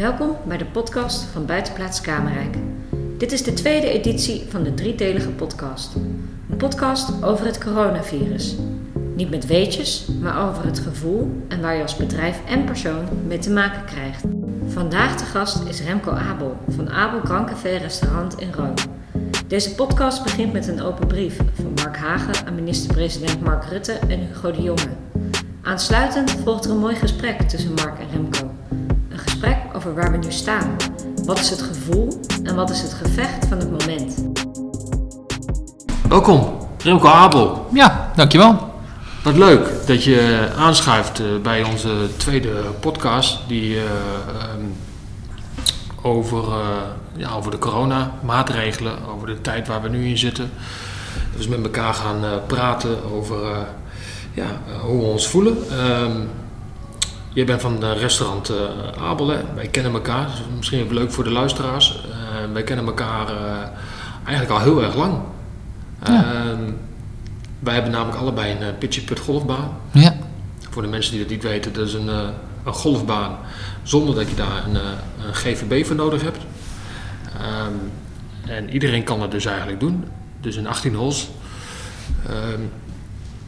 Welkom bij de podcast van Buitenplaats Kamerijk. Dit is de tweede editie van de driedelige podcast. Een podcast over het coronavirus. Niet met weetjes, maar over het gevoel en waar je als bedrijf en persoon mee te maken krijgt. Vandaag de gast is Remco Abel van Abel Grand Café Restaurant in Rome. Deze podcast begint met een open brief van Mark Hagen aan minister-president Mark Rutte en Hugo de Jonge. Aansluitend volgt er een mooi gesprek tussen Mark en Remco. Gesprek over waar we nu staan. Wat is het gevoel en wat is het gevecht van het moment? Welkom, Remco Abel. Ja, dankjewel. Wat leuk dat je aanschuift eh, bij onze tweede podcast die eh, ehm, over, eh, ja, over de coronamaatregelen, over de tijd waar we nu in zitten. Dus met elkaar gaan eh, praten over eh, ja, eh, hoe we ons voelen. Ehm jij bent van restaurant eh, Abel, hè? wij kennen elkaar. Is misschien even leuk voor de luisteraars. Eh, wij kennen elkaar eh, eigenlijk al heel erg lang. Ja. Ehm, wij hebben namelijk allebei een uh, pitchy put golfbaan. Ja, Voor de mensen die dat niet weten, dat is een, een golfbaan zonder dat je daar een, een GVB voor nodig hebt. Ehm, en iedereen kan dat dus eigenlijk doen. Dus in 18 holes.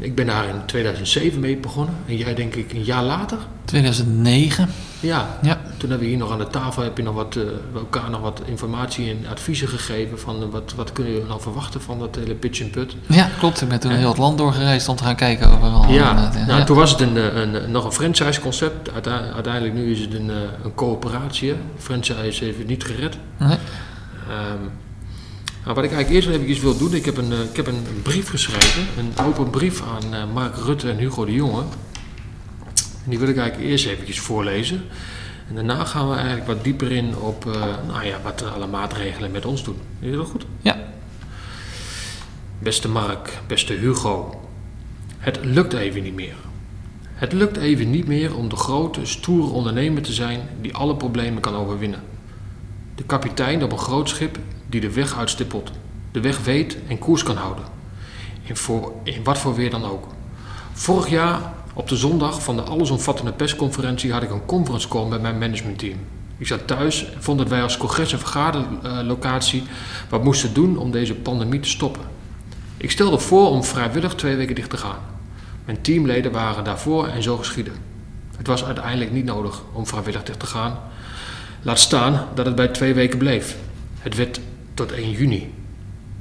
Ik ben daar in 2007 mee begonnen. En jij denk ik een jaar later. 2009. Ja, Ja, toen hebben we hier nog aan de tafel heb je nog wat, eh, elkaar nog wat informatie en adviezen gegeven van eh, wat, wat kunnen we nou verwachten van dat hele pitch and put. ja klopt. Ik ben toen heel het land doorgereisd om te gaan kijken overal. Ja, inderdaad, nou, toen was het een, eh, een, nog een franchise concept. Uite- Uiteindelijk nu is het een, eh, een coöperatie. Franchise heeft het niet gered. Nee. Ehm, nou, wat ik eigenlijk eerst even wil doen, ik heb een, eh, ik heb een brief geschreven, een open brief aan eh, Mark Rutte en Hugo de Jonge. En die wil ik eigenlijk eerst eventjes voorlezen. En daarna gaan we eigenlijk wat dieper in op eh, nou ja, wat alle maatregelen met ons doen. Is dat goed? Ja. Beste Mark, beste Hugo. Het lukt even niet meer. Het lukt even niet meer om de grote, stoere ondernemer te zijn die alle problemen kan overwinnen. De kapitein op een groot schip die de weg uitstippelt, de weg weet en koers kan houden. In, voor, in wat voor weer dan ook. Vorig jaar, op de zondag van de allesomvattende persconferentie, had ik een conference call met mijn managementteam. Ik zat thuis en vond dat wij als congres- en vergaderlocatie wat moesten doen om deze pandemie te stoppen. Ik stelde voor om vrijwillig twee weken dicht te gaan. Mijn teamleden waren daarvoor en zo geschieden. Het was uiteindelijk niet nodig om vrijwillig dicht te gaan. Laat staan dat het bij twee weken bleef. Het werd tot 1 juni.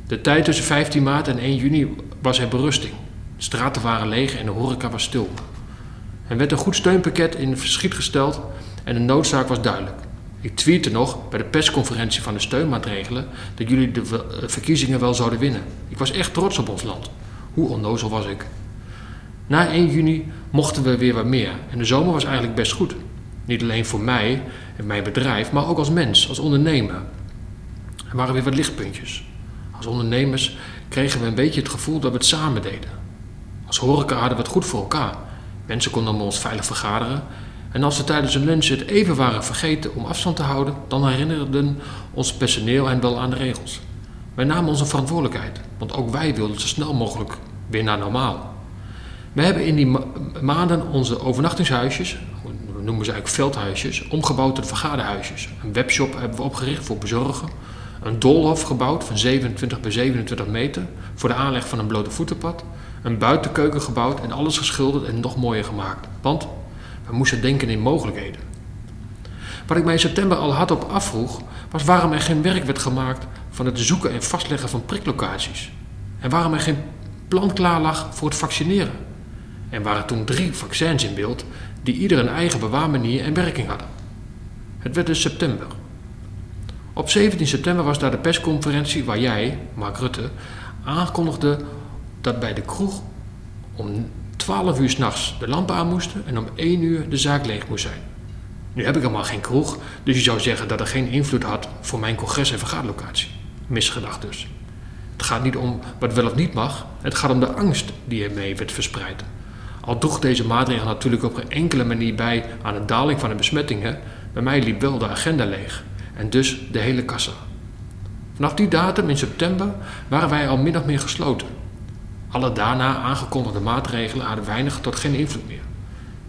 De tijd tussen 15 maart en 1 juni was er berusting. De straten waren leeg en de horeca was stil. Er werd een goed steunpakket in verschiet gesteld en de noodzaak was duidelijk. Ik tweette nog bij de persconferentie van de steunmaatregelen dat jullie de eh, verkiezingen wel zouden winnen. Ik was echt trots op ons land. Hoe onnozel was ik? Na 1 juni mochten we weer wat meer en de zomer was eigenlijk best goed. Niet alleen voor mij en mijn bedrijf, maar ook als mens, als ondernemer. Er waren weer wat lichtpuntjes. Als ondernemers kregen we een beetje het gevoel dat we het samen deden. Als horeca hadden we het goed voor elkaar. Mensen konden ons veilig vergaderen. En als we tijdens een lunch het even waren vergeten om afstand te houden, dan herinnerden ons personeel hen wel aan de regels. Wij namen onze verantwoordelijkheid, want ook wij wilden zo snel mogelijk weer naar normaal. We hebben in die ma- maanden onze overnachtingshuisjes, we noemen ze eigenlijk veldhuisjes, omgebouwd tot vergaderhuisjes. Een webshop hebben we opgericht voor bezorgen. Een doolhof gebouwd van 27 bij 27 meter voor de aanleg van een blote voetenpad. Een buitenkeuken gebouwd en alles geschilderd en nog mooier gemaakt. Want we moesten denken in mogelijkheden. Wat ik mij in september al hardop afvroeg, was waarom er geen werk werd gemaakt van het zoeken en vastleggen van priklocaties. En waarom er geen plan klaar lag voor het vaccineren. Er waren toen drie vaccins in beeld die ieder een eigen bewaarmanier en werking hadden. Het werd dus september. Op 17 september was daar de persconferentie waar jij, Mark Rutte, aankondigde dat bij de kroeg om 12 uur s'nachts de lampen aan moesten en om 1 uur de zaak leeg moest zijn. Nu heb ik helemaal geen kroeg, dus je zou zeggen dat er geen invloed had voor mijn congres- en vergaderlocatie. Misgedacht dus. Het gaat niet om wat wel of niet mag, het gaat om de angst die ermee werd verspreid. Al droeg deze maatregel natuurlijk op geen enkele manier bij aan de daling van de besmettingen, bij mij liep wel de agenda leeg en dus de hele kassa. Vanaf die datum in september waren wij al min of meer gesloten. Alle daarna aangekondigde maatregelen hadden weinig tot geen invloed meer.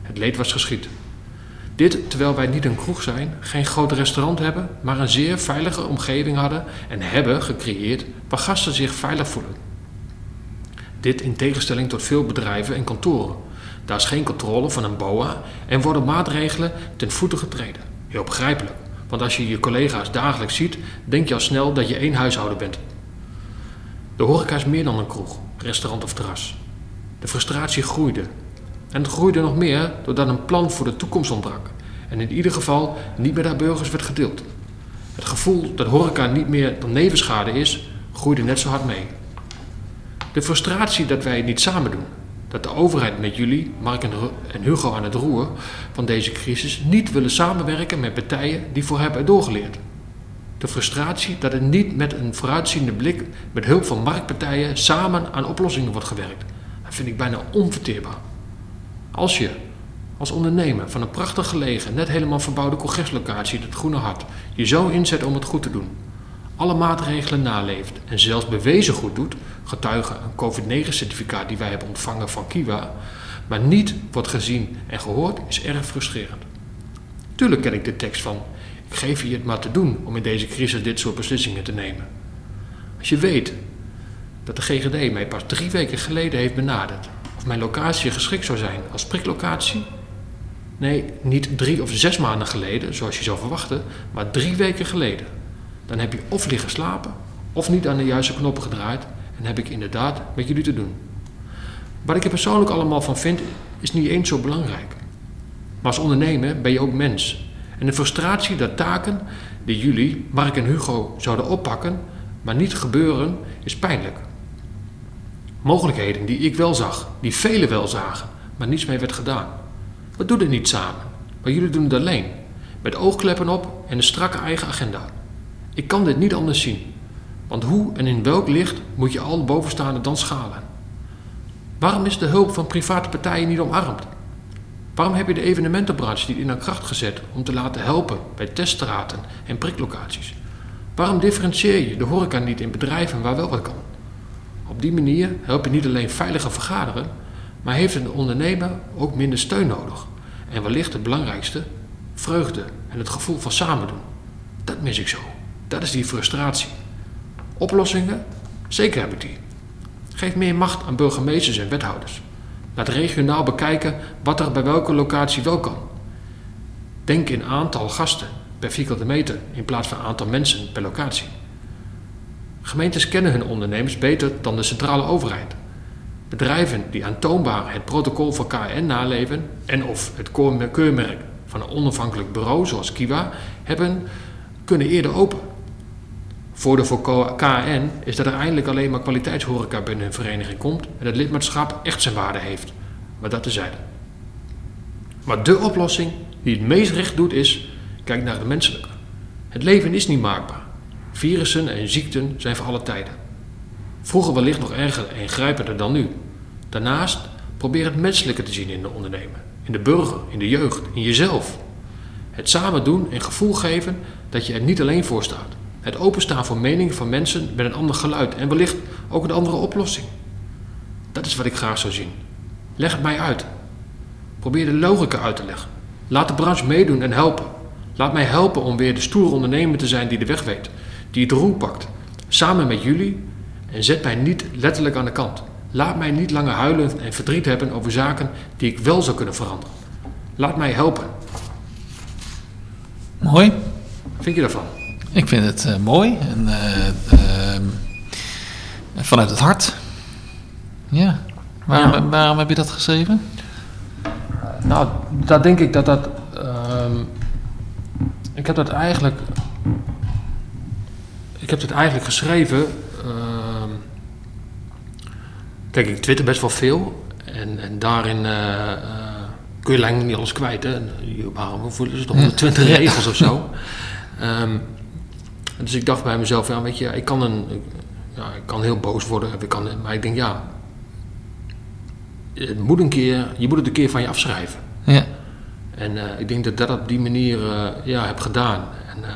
Het leed was geschied. Dit terwijl wij niet een kroeg zijn, geen groot restaurant hebben, maar een zeer veilige omgeving hadden en hebben gecreëerd waar gasten zich veilig voelen. Dit in tegenstelling tot veel bedrijven en kantoren. Daar is geen controle van een BOA en worden maatregelen ten voeten getreden. Heel begrijpelijk, want als je je collega's dagelijks ziet, denk je al snel dat je één huishouden bent. De horeca is meer dan een kroeg, restaurant of terras. De frustratie groeide. En het groeide nog meer doordat een plan voor de toekomst ontbrak. En in ieder geval niet met haar burgers werd gedeeld. Het gevoel dat horeca niet meer dan nevenschade is, groeide net zo hard mee. De frustratie dat wij het niet samen doen. Dat de overheid met jullie, Mark en Hugo aan het roer van deze crisis, niet willen samenwerken met partijen die voor hebben doorgeleerd. De frustratie dat er niet met een vooruitziende blik, met hulp van marktpartijen, samen aan oplossingen wordt gewerkt. Dat vind ik bijna onverteerbaar. Als je als ondernemer van een prachtig gelegen, net helemaal verbouwde congreslocatie, het Groene Hart, je zo inzet om het goed te doen, alle maatregelen naleeft en zelfs bewezen goed doet, getuige een COVID-9-certificaat die wij hebben ontvangen van Kiwa, maar niet wordt gezien en gehoord, is erg frustrerend. Tuurlijk ken ik de tekst van ik geef je het maar te doen om in deze crisis dit soort beslissingen te nemen. Als je weet dat de GGD mij pas drie weken geleden heeft benaderd of mijn locatie geschikt zou zijn als priklocatie. Nee, niet drie of zes maanden geleden, zoals je zou verwachten, maar drie weken geleden. Dan heb je of liggen slapen, of niet aan de juiste knoppen gedraaid en heb ik inderdaad met jullie te doen. Wat ik er persoonlijk allemaal van vind, is niet eens zo belangrijk. Maar als ondernemer ben je ook mens. En de frustratie dat taken die jullie, Mark en Hugo, zouden oppakken, maar niet gebeuren, is pijnlijk. Mogelijkheden die ik wel zag, die velen wel zagen, maar niets mee werd gedaan. We doen het niet samen, maar jullie doen het alleen. Met oogkleppen op en een strakke eigen agenda. Ik kan dit niet anders zien. Want hoe en in welk licht moet je al bovenstaande dan schalen? Waarom is de hulp van private partijen niet omarmd? Waarom heb je de evenementenbranche niet in haar kracht gezet om te laten helpen bij teststraten en priklocaties? Waarom differentieer je de horeca niet in bedrijven waar wel wat kan? Op die manier help je niet alleen veiliger vergaderen, maar heeft een ondernemer ook minder steun nodig. En wellicht het belangrijkste, vreugde en het gevoel van samen doen. Dat mis ik zo. Dat is die frustratie. Oplossingen? Zeker heb ik die. Geef meer macht aan burgemeesters en wethouders. Laat regionaal bekijken wat er bij welke locatie wel kan. Denk in aantal gasten per vierkante meter in plaats van aantal mensen per locatie. Gemeentes kennen hun ondernemers beter dan de centrale overheid. Bedrijven die aantoonbaar het protocol van KN naleven en of het keurmerk van een onafhankelijk bureau zoals Kiwa hebben, kunnen eerder open. Voordeel voor KN is dat er eindelijk alleen maar kwaliteitshoreca binnen hun vereniging komt en het lidmaatschap echt zijn waarde heeft. Maar dat tezijde. Maar de oplossing die het meest recht doet is, kijk naar de menselijke. Het leven is niet maakbaar. Virussen en ziekten zijn voor alle tijden. Vroeger wellicht nog erger en grijpender dan nu. Daarnaast probeer het menselijke te zien in de ondernemer, in de burger, in de jeugd, in jezelf. Het samen doen en gevoel geven dat je er niet alleen voor staat. Het openstaan voor meningen van mensen met een ander geluid en wellicht ook een andere oplossing. Dat is wat ik graag zou zien. Leg het mij uit. Probeer de logica uit te leggen. Laat de branche meedoen en helpen. Laat mij helpen om weer de stoere ondernemer te zijn die de weg weet, die het roer pakt, samen met jullie en zet mij niet letterlijk aan de kant. Laat mij niet langer huilen en verdriet hebben over zaken die ik wel zou kunnen veranderen. Laat mij helpen. Mooi. Wat vind je daarvan? Ik vind het eh, mooi en eh, ehm, vanuit het hart. Ja. Waarom, Ja. waarom heb je dat geschreven? Nou, daar denk ik dat dat. ehm, ik heb dat eigenlijk. Ik heb het eigenlijk geschreven. ehm, kijk, ik twitter best wel veel. En, en daarin eh, eh, kun je lang niet alles kwijt. Hè? Je- Waarom voelen ze toch 120 Ja. regels of zo? Ehm, dus ik dacht bij mezelf, ja, weet je, ik kan, een, ja, ik kan heel boos worden. Ik kan, maar ik denk, ja, het moet een keer, je moet het een keer van je afschrijven. Ja. En eh, ik denk dat ik dat op die manier eh, ja, heb gedaan. En, eh,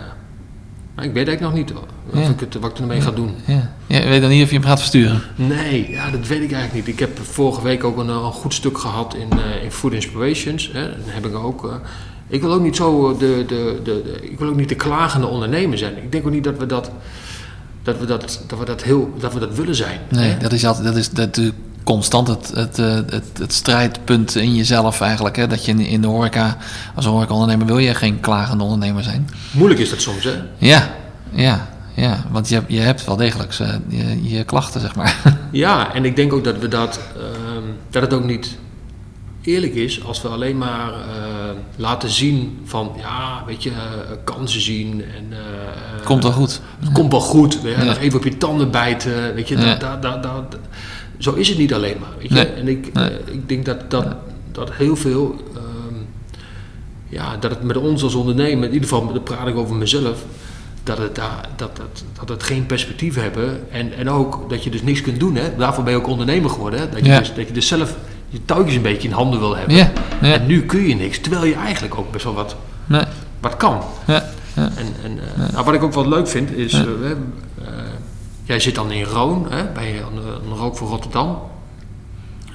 Maar ik weet eigenlijk nog niet Ja. ik het, wat ik ermee ga doen. Ja. ja. Je weet dan niet of je hem gaat versturen. Nee, ja, dat weet ik eigenlijk niet. Ik heb vorige week ook een, een goed stuk gehad in, in Food Inspirations. Hè. Dan heb ik ook. Ik wil ook niet zo eh, de, de, de, de- ik wil ook niet de klagende ondernemer zijn. Ik denk ook niet dat we dat, dat we dat, dat we dat heel, dat we dat willen zijn. Nee, hè. dat is altijd dat is dat, eh, constant het, het, eh, het, het strijdpunt in jezelf eigenlijk. Hè? Dat je in, de horeca, als een horeca-ondernemer wil je geen klagende ondernemer zijn. Moeilijk is dat soms, hè? Ja, ja, ja. Want je, je hebt wel degelijk eh, je, je klachten, zeg maar. Ja, en ik denk ook dat we dat, ehm, dat het ook niet eerlijk is als we alleen maar eh, laten zien van, ja, weet je, eh, kansen zien en eh, Komt wel goed. Het komt wel goed, Ja. even op je tanden bijten, weet je, Ja. dat, dat, dat, dat- zo is het niet alleen maar, weet je. Nee. En ik, Nee. ik denk dat, dat, dat heel veel, ehm, ja, dat het met ons als ondernemer, in ieder geval dan praat ik over mezelf, dat het, daar, dat, dat, dat het geen perspectief hebben en, en ook dat je dus niks kunt doen, hè. Daarvoor ben je ook ondernemer geworden, hè. Dat je, dus, dat je dus zelf je touwtjes een beetje in handen wil hebben. Ja, ja. En nu kun je niks, terwijl je eigenlijk ook best wel wat, Nee, wat kan. ja. En, en, eh, nou, wat ik ook wel leuk vind is, eh, eh, jij zit dan in Roon, hè, bij de Rook voor Rotterdam.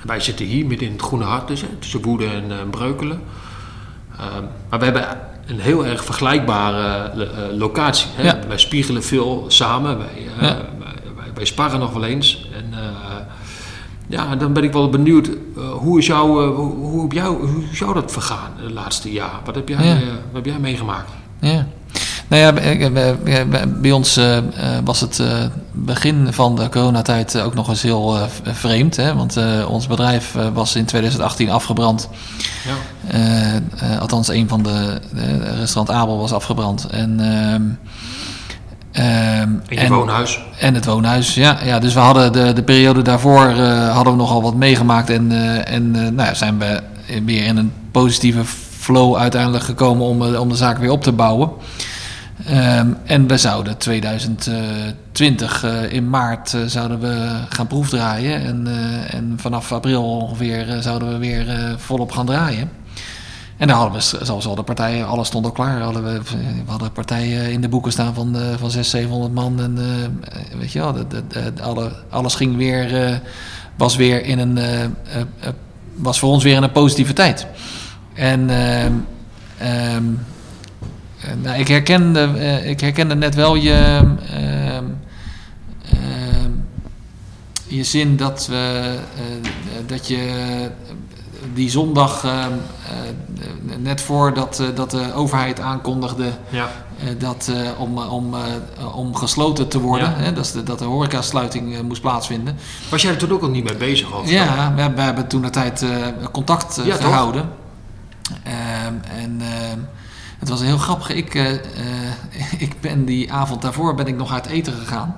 Wij zitten hier midden in het Groene Hart, dus, hè, tussen Woerden en Breukelen. Ehm, maar we hebben een heel erg vergelijkbare lo- locatie. Hè. Wij spiegelen veel samen, wij, wij, wij, sparren nog wel eens. En, ja, dan ben ik wel benieuwd, eh, hoe, is jou, eh, hoe, hoe, heb jou, hoe is jou dat vergaan het laatste jaar? Wat heb jij, Ja. eh, wat heb jij meegemaakt? Ja. Nou ja, bij, bij- bij- bij ons was het begin van de coronatijd ook nog eens heel vreemd. Hè? Want ons bedrijf was in 2018 afgebrand. Ja. Althans, een van de, de restaurant Abel was afgebrand. En, ehm, In je woonhuis? en het woonhuis, ja. ja dus we hadden de, de periode daarvoor eh, hadden we nogal wat meegemaakt. En, eh, en eh, nou ja, zijn we weer in een positieve flow uiteindelijk gekomen om, om de zaak weer op te bouwen. Ehm, en we zouden 2020 eh, in maart zouden we gaan proefdraaien. En, en vanaf april ongeveer zouden we weer volop gaan draaien. En daar hadden we, zoals al de partijen, alles stond al klaar. Hadden we, hadden partijen in de boeken staan van, eh, van 600, 700 man. En eh, weet je wel, alle, alles ging weer, eh, was weer in een, was voor ons weer in een positieve tijd. En ehm, ehm, eh, nou, ik, herkende, ik herkende net wel je, ehm, je zin dat, we, dat je die zondag, net voordat eh, dat de overheid aankondigde Ja. eh, dat, eh, om, eh, om, eh, om gesloten te worden, Ja. hè, dat, de, dat de horecasluiting eh, moest plaatsvinden. Was jij er toen ook al niet mee bezig? Ja, we, we hebben toen de tijd eh, contact eh, Ja, gehouden. Ehm, en ehm, het was heel grappig. Ik, eh, eh, ik ben die avond daarvoor ben ik nog uit eten gegaan.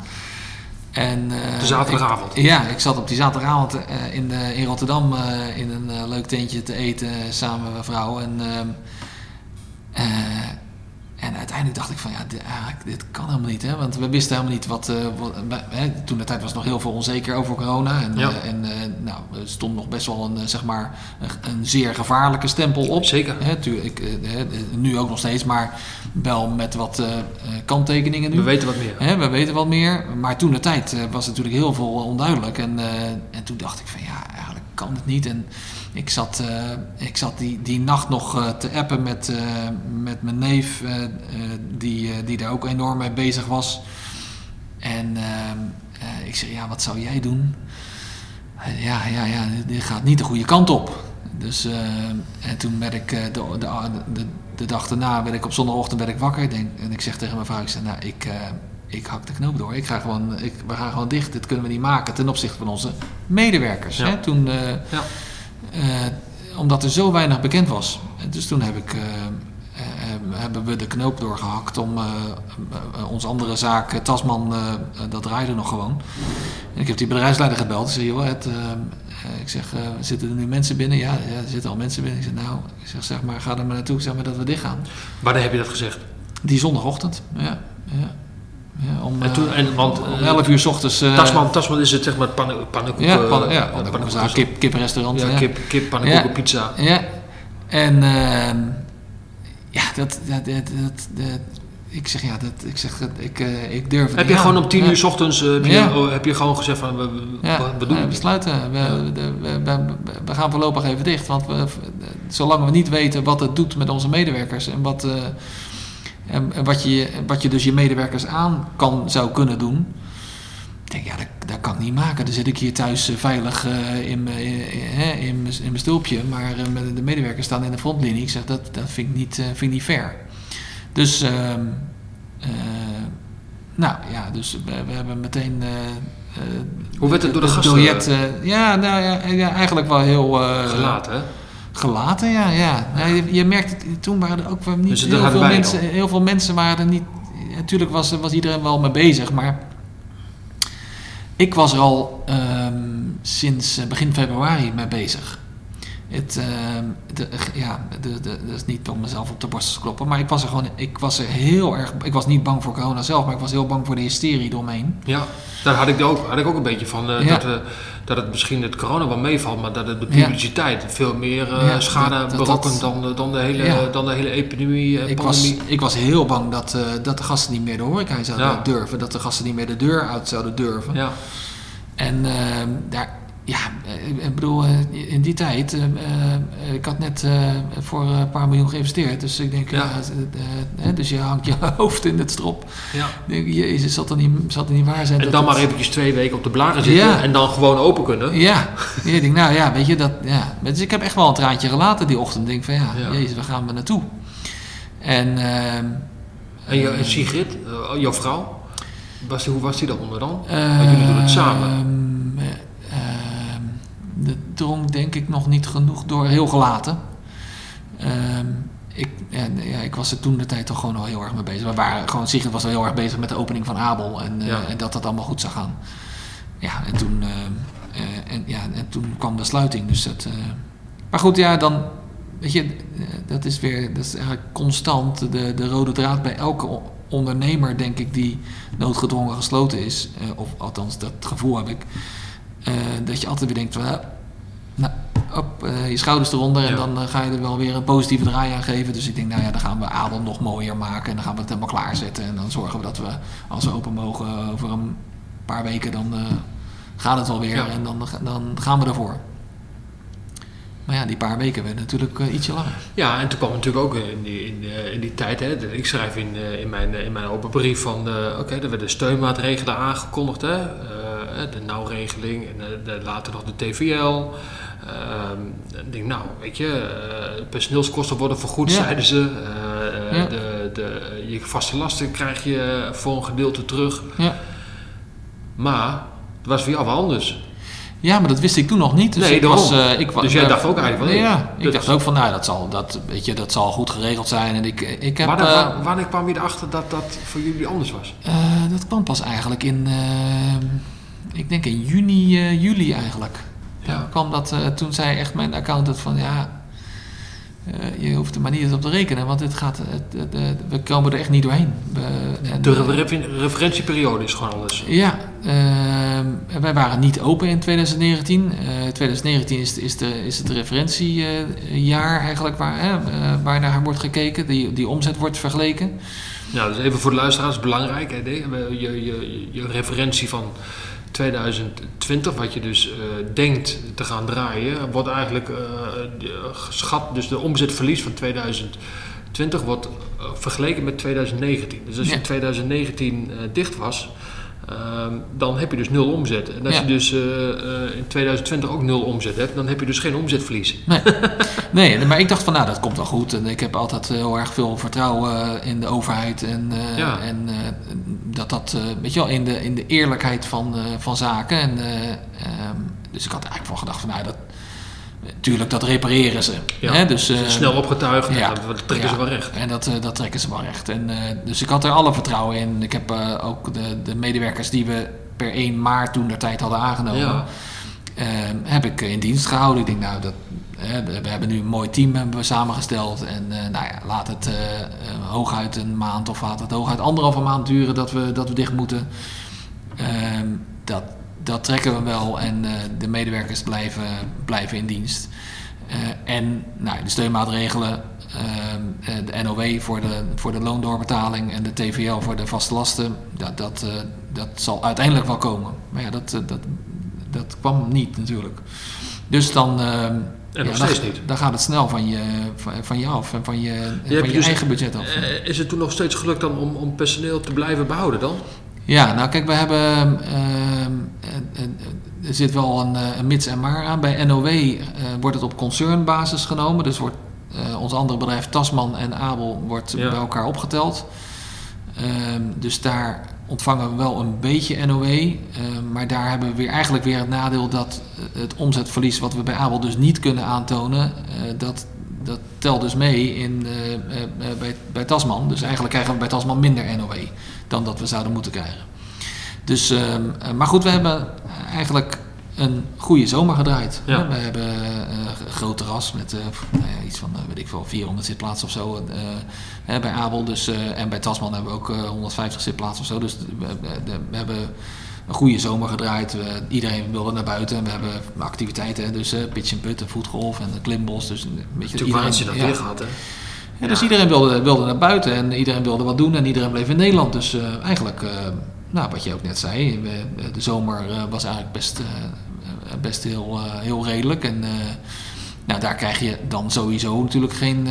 En, eh, De zaterdagavond? ik- ja, ik zat op die zaterdagavond eh, in, de, in Rotterdam eh, in een eh, leuk tentje te eten eh, samen met mijn vrouw. En, ehm, eh, en uiteindelijk dacht ik van ja, dit, dit kan helemaal niet. Hè? Want we wisten helemaal niet wat. eh, wat wij- hè, toen de tijd was nog heel veel onzeker over corona. En, Ja. eh, en eh, nou, er stond nog best wel een, eh, zeg maar, een, een zeer gevaarlijke stempel op. Zeker. Hè, tuurlijk, eh, nu ook nog steeds, maar wel met wat eh, eh, kanttekeningen nu. We weten wat meer. Hè, we weten wat meer. Maar toen de tijd eh, was natuurlijk heel veel onduidelijk. En, eh, en toen dacht ik van ja, eigenlijk kan het niet. En ik zat, eh, ik zat die, die nacht nog eh, te appen met, eh, met mijn neef, die, die daar ook enorm mee bezig was. En ik zeg, ja, wat zou jij doen? Ja, ja, ja, dit gaat niet de goede kant op. Dus, en toen werd ik, de, de, de, de dag daarna werd ik op zondagochtend werd ik wakker. Denk, en ik zeg tegen mijn vrouw, ik zeg, nou, ik, ik hak de knoop door. Ik ga gewoon, ik, we gaan gewoon dicht. Dit kunnen we niet maken ten opzichte van onze medewerkers. Ja. Hè? Toen, Ja. Eh, omdat er zo weinig bekend was. Dus toen heb ik, eh, eh, hebben we de knoop doorgehakt om eh, onze andere zaak, Tasman, dat draaide nog gewoon. En ik heb die bedrijfsleider gebeld. Ik zei, joh, het, ik zeg, zitten er nu mensen binnen? Ja, ja, er zitten al mensen binnen. Ik zeg, nou, ik zeg, zeg maar, ga er maar naartoe. Ik zeg maar dat we dicht gaan. Wanneer heb je dat gezegd? Die zondagochtend, ja. ja. Ja om, En toen- eh, en want, om eh, 11 uur s ochtends. eh, Tasman, Tasman is het zeg maar pannen, pannenkoek. Ja, eh, pan, ja, eh, pannenkoeken, pannenkoeken- kip, kippenrestaurant. Ja, kip, kip pannenkoeken, pizza. Ja, en ehm, ja, dat, dat, dat, dat, ik zeg ja, dat, ik zeg, ik, uh, ik durf het Heb je gewoon om tien uur 's ochtends eh, heb je, Ja. heb je gewoon gezegd van we, we, Ja, we- we doen we het. besluiten. We, Ja. we, we, we- we gaan voorlopig even dicht. Want we, zolang we niet weten wat het doet met onze medewerkers en wat, eh, en, wat, je, wat je dus je medewerkers aan kan, zou kunnen doen. Ik denk, ja, dat, dat kan ik niet maken. Dan zit ik hier thuis eh, veilig eh, in, mijn- in, in, mijn- in mijn stulpje. Maar eh, de medewerkers staan in de frontlinie. Ik zeg, dat, dat vind, ik niet, eh, vind ik niet fair. Dus, ehm, eh, nou ja, dus we, we hebben meteen... eh, eh, Hoe werd het door de gasten, biljet, eh, ja, nou ja, ja, eigenlijk wel heel... eh, Gelaten, hè? Gelaten, ja. ja. ja je, je merkt, het, toen waren er ook wel niet Dus heel, veel mensen, heel veel mensen waren er niet... Natuurlijk was, was iedereen wel mee bezig, maar... Ik was er al ehm, sinds eh, begin februari mee bezig. Het, ehm, de, ja, de, de, dat is niet om mezelf op de borst te kloppen, maar ik was er gewoon, ik was er heel erg, ik was niet bang voor corona zelf, maar ik was heel bang voor de hysterie eromheen. Ja, daar had ik ook, had ik ook een beetje van. eh, Ja. dat, we, dat het misschien het corona wel meevalt, maar dat het de Ja. publiciteit veel meer eh, Ja, schade dat- dat- berokkent dan, de- dan, de hele, dan de hele epidemie, Ik was, ik was heel bang dat, dat de gasten niet meer de horeca zouden durven, dat de gasten niet meer de deur uit zouden durven. Ja, En ehm, daar, ja, eh, ik bedoel, eh, in die tijd, eh, ik had net voor een paar miljoen geïnvesteerd. Dus ik denk, Ja. dus je hangt je hoofd in het strop. ja. Denk, jezus, zal dat niet, zal dat niet waar zijn? En dan maar eventjes twee weken op de blaren zitten Ja. en dan gewoon open kunnen. Ja, ik denk, nou ja, weet je, dat, ja. Dus ik heb echt wel een traantje gelaten die ochtend. Ik denk van, ja, Ja. jezus, waar gaan we naartoe? En, ehm, En, je, en Sigrid, jouw vrouw, was hoe was die daaronder dan? Want jullie doen het samen. De dronk denk ik nog niet genoeg door, heel gelaten. Ehm, ik, en, ja, ik was er toen de tijd toch gewoon al heel erg mee bezig. We waren gewoon, Sigrid was al heel erg bezig met de opening van Abel en, eh, Ja. en dat dat allemaal goed zou gaan. Ja, en toen, ehm, eh, en, ja, en toen kwam de sluiting. Dus dat, eh, maar goed, ja, dan, weet je, dat is weer, dat is eigenlijk constant de, de rode draad bij elke ondernemer, denk ik, die noodgedwongen gesloten is. of althans, dat gevoel heb ik. dat je altijd weer denkt van, nou op, eh, je schouders eronder en Ja. dan eh, ga je er wel weer een positieve draai aan geven. Dus ik denk, nou ja, dan gaan we Adel nog mooier maken en dan gaan we het helemaal klaarzetten. En dan zorgen we dat we, als we open mogen, eh, over een paar weken, dan gaat het wel weer Ja. en dan, dan gaan we ervoor. Maar ja, die paar weken werden natuurlijk ietsje langer. Ja, en toen kwam natuurlijk ook in die, in, in die tijd, hè, ik schrijf in, in, mijn, in mijn open brief van, oké, er werden steunmaatregelen aangekondigd, hè, de nauwregeling en later nog de TVL. Ehm, ik denk, nou, weet je, eh, personeelskosten worden vergoed, Ja. zeiden ze. Eh, Ja. de, de, je vaste lasten krijg je voor een gedeelte terug. Ja. Maar het was voor jou wel anders. Ja, maar dat wist ik toen nog niet. Dus Nee, ik was, eh, ik, Dus jij dacht ook eigenlijk van, Ja, hey, ik dacht ook van, nou, dat zal, dat, weet je, dat zal goed geregeld zijn. En ik, ik heb... Wanneer, wa- wanneer kwam je erachter dat dat voor jullie anders was? dat kwam pas eigenlijk in, ik denk in juni, juli eigenlijk. Ja. Kwam dat, eh, toen zei echt mijn accountant van, ja, eh, je hoeft er maar niet eens op te rekenen, want dit gaat, het- we komen er echt niet doorheen. En, De eh, refer- referentieperiode is gewoon anders. Ja, ehm, wij waren niet open in 2019. Eh 2019 is, is, de, is het referentiejaar eigenlijk waar, hè, waar naar wordt gekeken. Die, die omzet wordt vergeleken. Nou, dus even voor de luisteraars belangrijk. Hè, de- je, je, je, je referentie van 2020, wat je dus eh, denkt te gaan draaien, wordt eigenlijk de- geschat. Dus de omzetverlies van 2020 wordt eh, vergeleken met 2019. Dus als je Ja. in 2019 eh, dicht was, ehm, dan heb je dus nul omzet. En als Ja. je dus eh, eh, in 2020 ook nul omzet hebt, dan heb je dus geen omzetverlies. Nee. nee, maar ik dacht van nou dat komt wel goed. En ik heb altijd heel erg veel vertrouwen in de overheid. En, eh, Ja. en eh, dat dat, eh, weet je wel, in de, in de eerlijkheid van, eh, van zaken. En, eh, ehm, dus ik had eigenlijk van gedacht van nou dat... Tuurlijk, dat repareren ze. Ja. Hè? Dus, eh, Snel opgetuigd, en ja. dat, trekken ze wel recht. En dat, dat trekken ze wel recht. En, dus ik had er alle vertrouwen in. Ik heb eh, ook de, de medewerkers die we per 1 maart toen de tijd hadden aangenomen, Ja. eh, heb ik in dienst gehouden. Ik denk, nou, dat, we hebben nu een mooi team hebben we samengesteld. En eh, nou ja, laat het hooguit een maand of laat het hooguit anderhalve maand duren dat we, dat we dicht moeten. Ehm, dat, dat trekken we wel en eh, de medewerkers blijven, blijven in dienst. Eh, en nou, de steunmaatregelen eh, de NOW voor de, voor de loondoorbetaling en de TVL voor de vaste lasten, dat, dat, dat zal uiteindelijk wel komen. Maar ja, dat, dat, dat kwam niet natuurlijk. Dus dan, En nog ja, steeds dan, niet. dan gaat het snel van je, van, van je af en van je, Je van je dus- eigen budget af. Is het toen nog steeds gelukt dan om, om personeel te blijven behouden dan? Ja, nou kijk, we hebben. ehm, eh, eh, er zit wel een, eh, een mits en maar aan. Bij NOW eh, wordt het op concernbasis genomen. Dus wordt eh, ons andere bedrijf Tasman en Abel wordt Ja. bij elkaar opgeteld. Ehm, dus daar ontvangen we wel een beetje NOW. ehm, maar daar hebben we weer eigenlijk weer het nadeel dat het omzetverlies wat we bij Abel dus niet kunnen aantonen, dat, dat telt dus mee in, bij, bij Tasman. Dus eigenlijk krijgen we bij Tasman minder NOW dan dat we zouden moeten krijgen. Dus, ehm, eh, maar goed, we hebben eigenlijk een goede zomer gedraaid. Ja. We hebben eh, een groot terras met eh, nou ja, iets van, weet ik veel, 400 zitplaatsen of zo bij Abel. Dus, en bij Tasman hebben we ook eh, 150 zitplaatsen of zo. Dus we, hebben een goede zomer gedraaid. We, iedereen wilde naar buiten. En we hebben activiteiten, dus eh, pitch en put, en voetgolf en de klimbos. Dus een beetje Toen waren ze dat ja. weer gehad, hè? Ja, dus iedereen wilde, wilde naar buiten en iedereen wilde wat doen en iedereen bleef in Nederland. Dus eigenlijk, nou, wat je ook net zei, we- de zomer eh, was eigenlijk best, eh, eh, best heel, heel redelijk. En nou, daar krijg je dan sowieso natuurlijk geen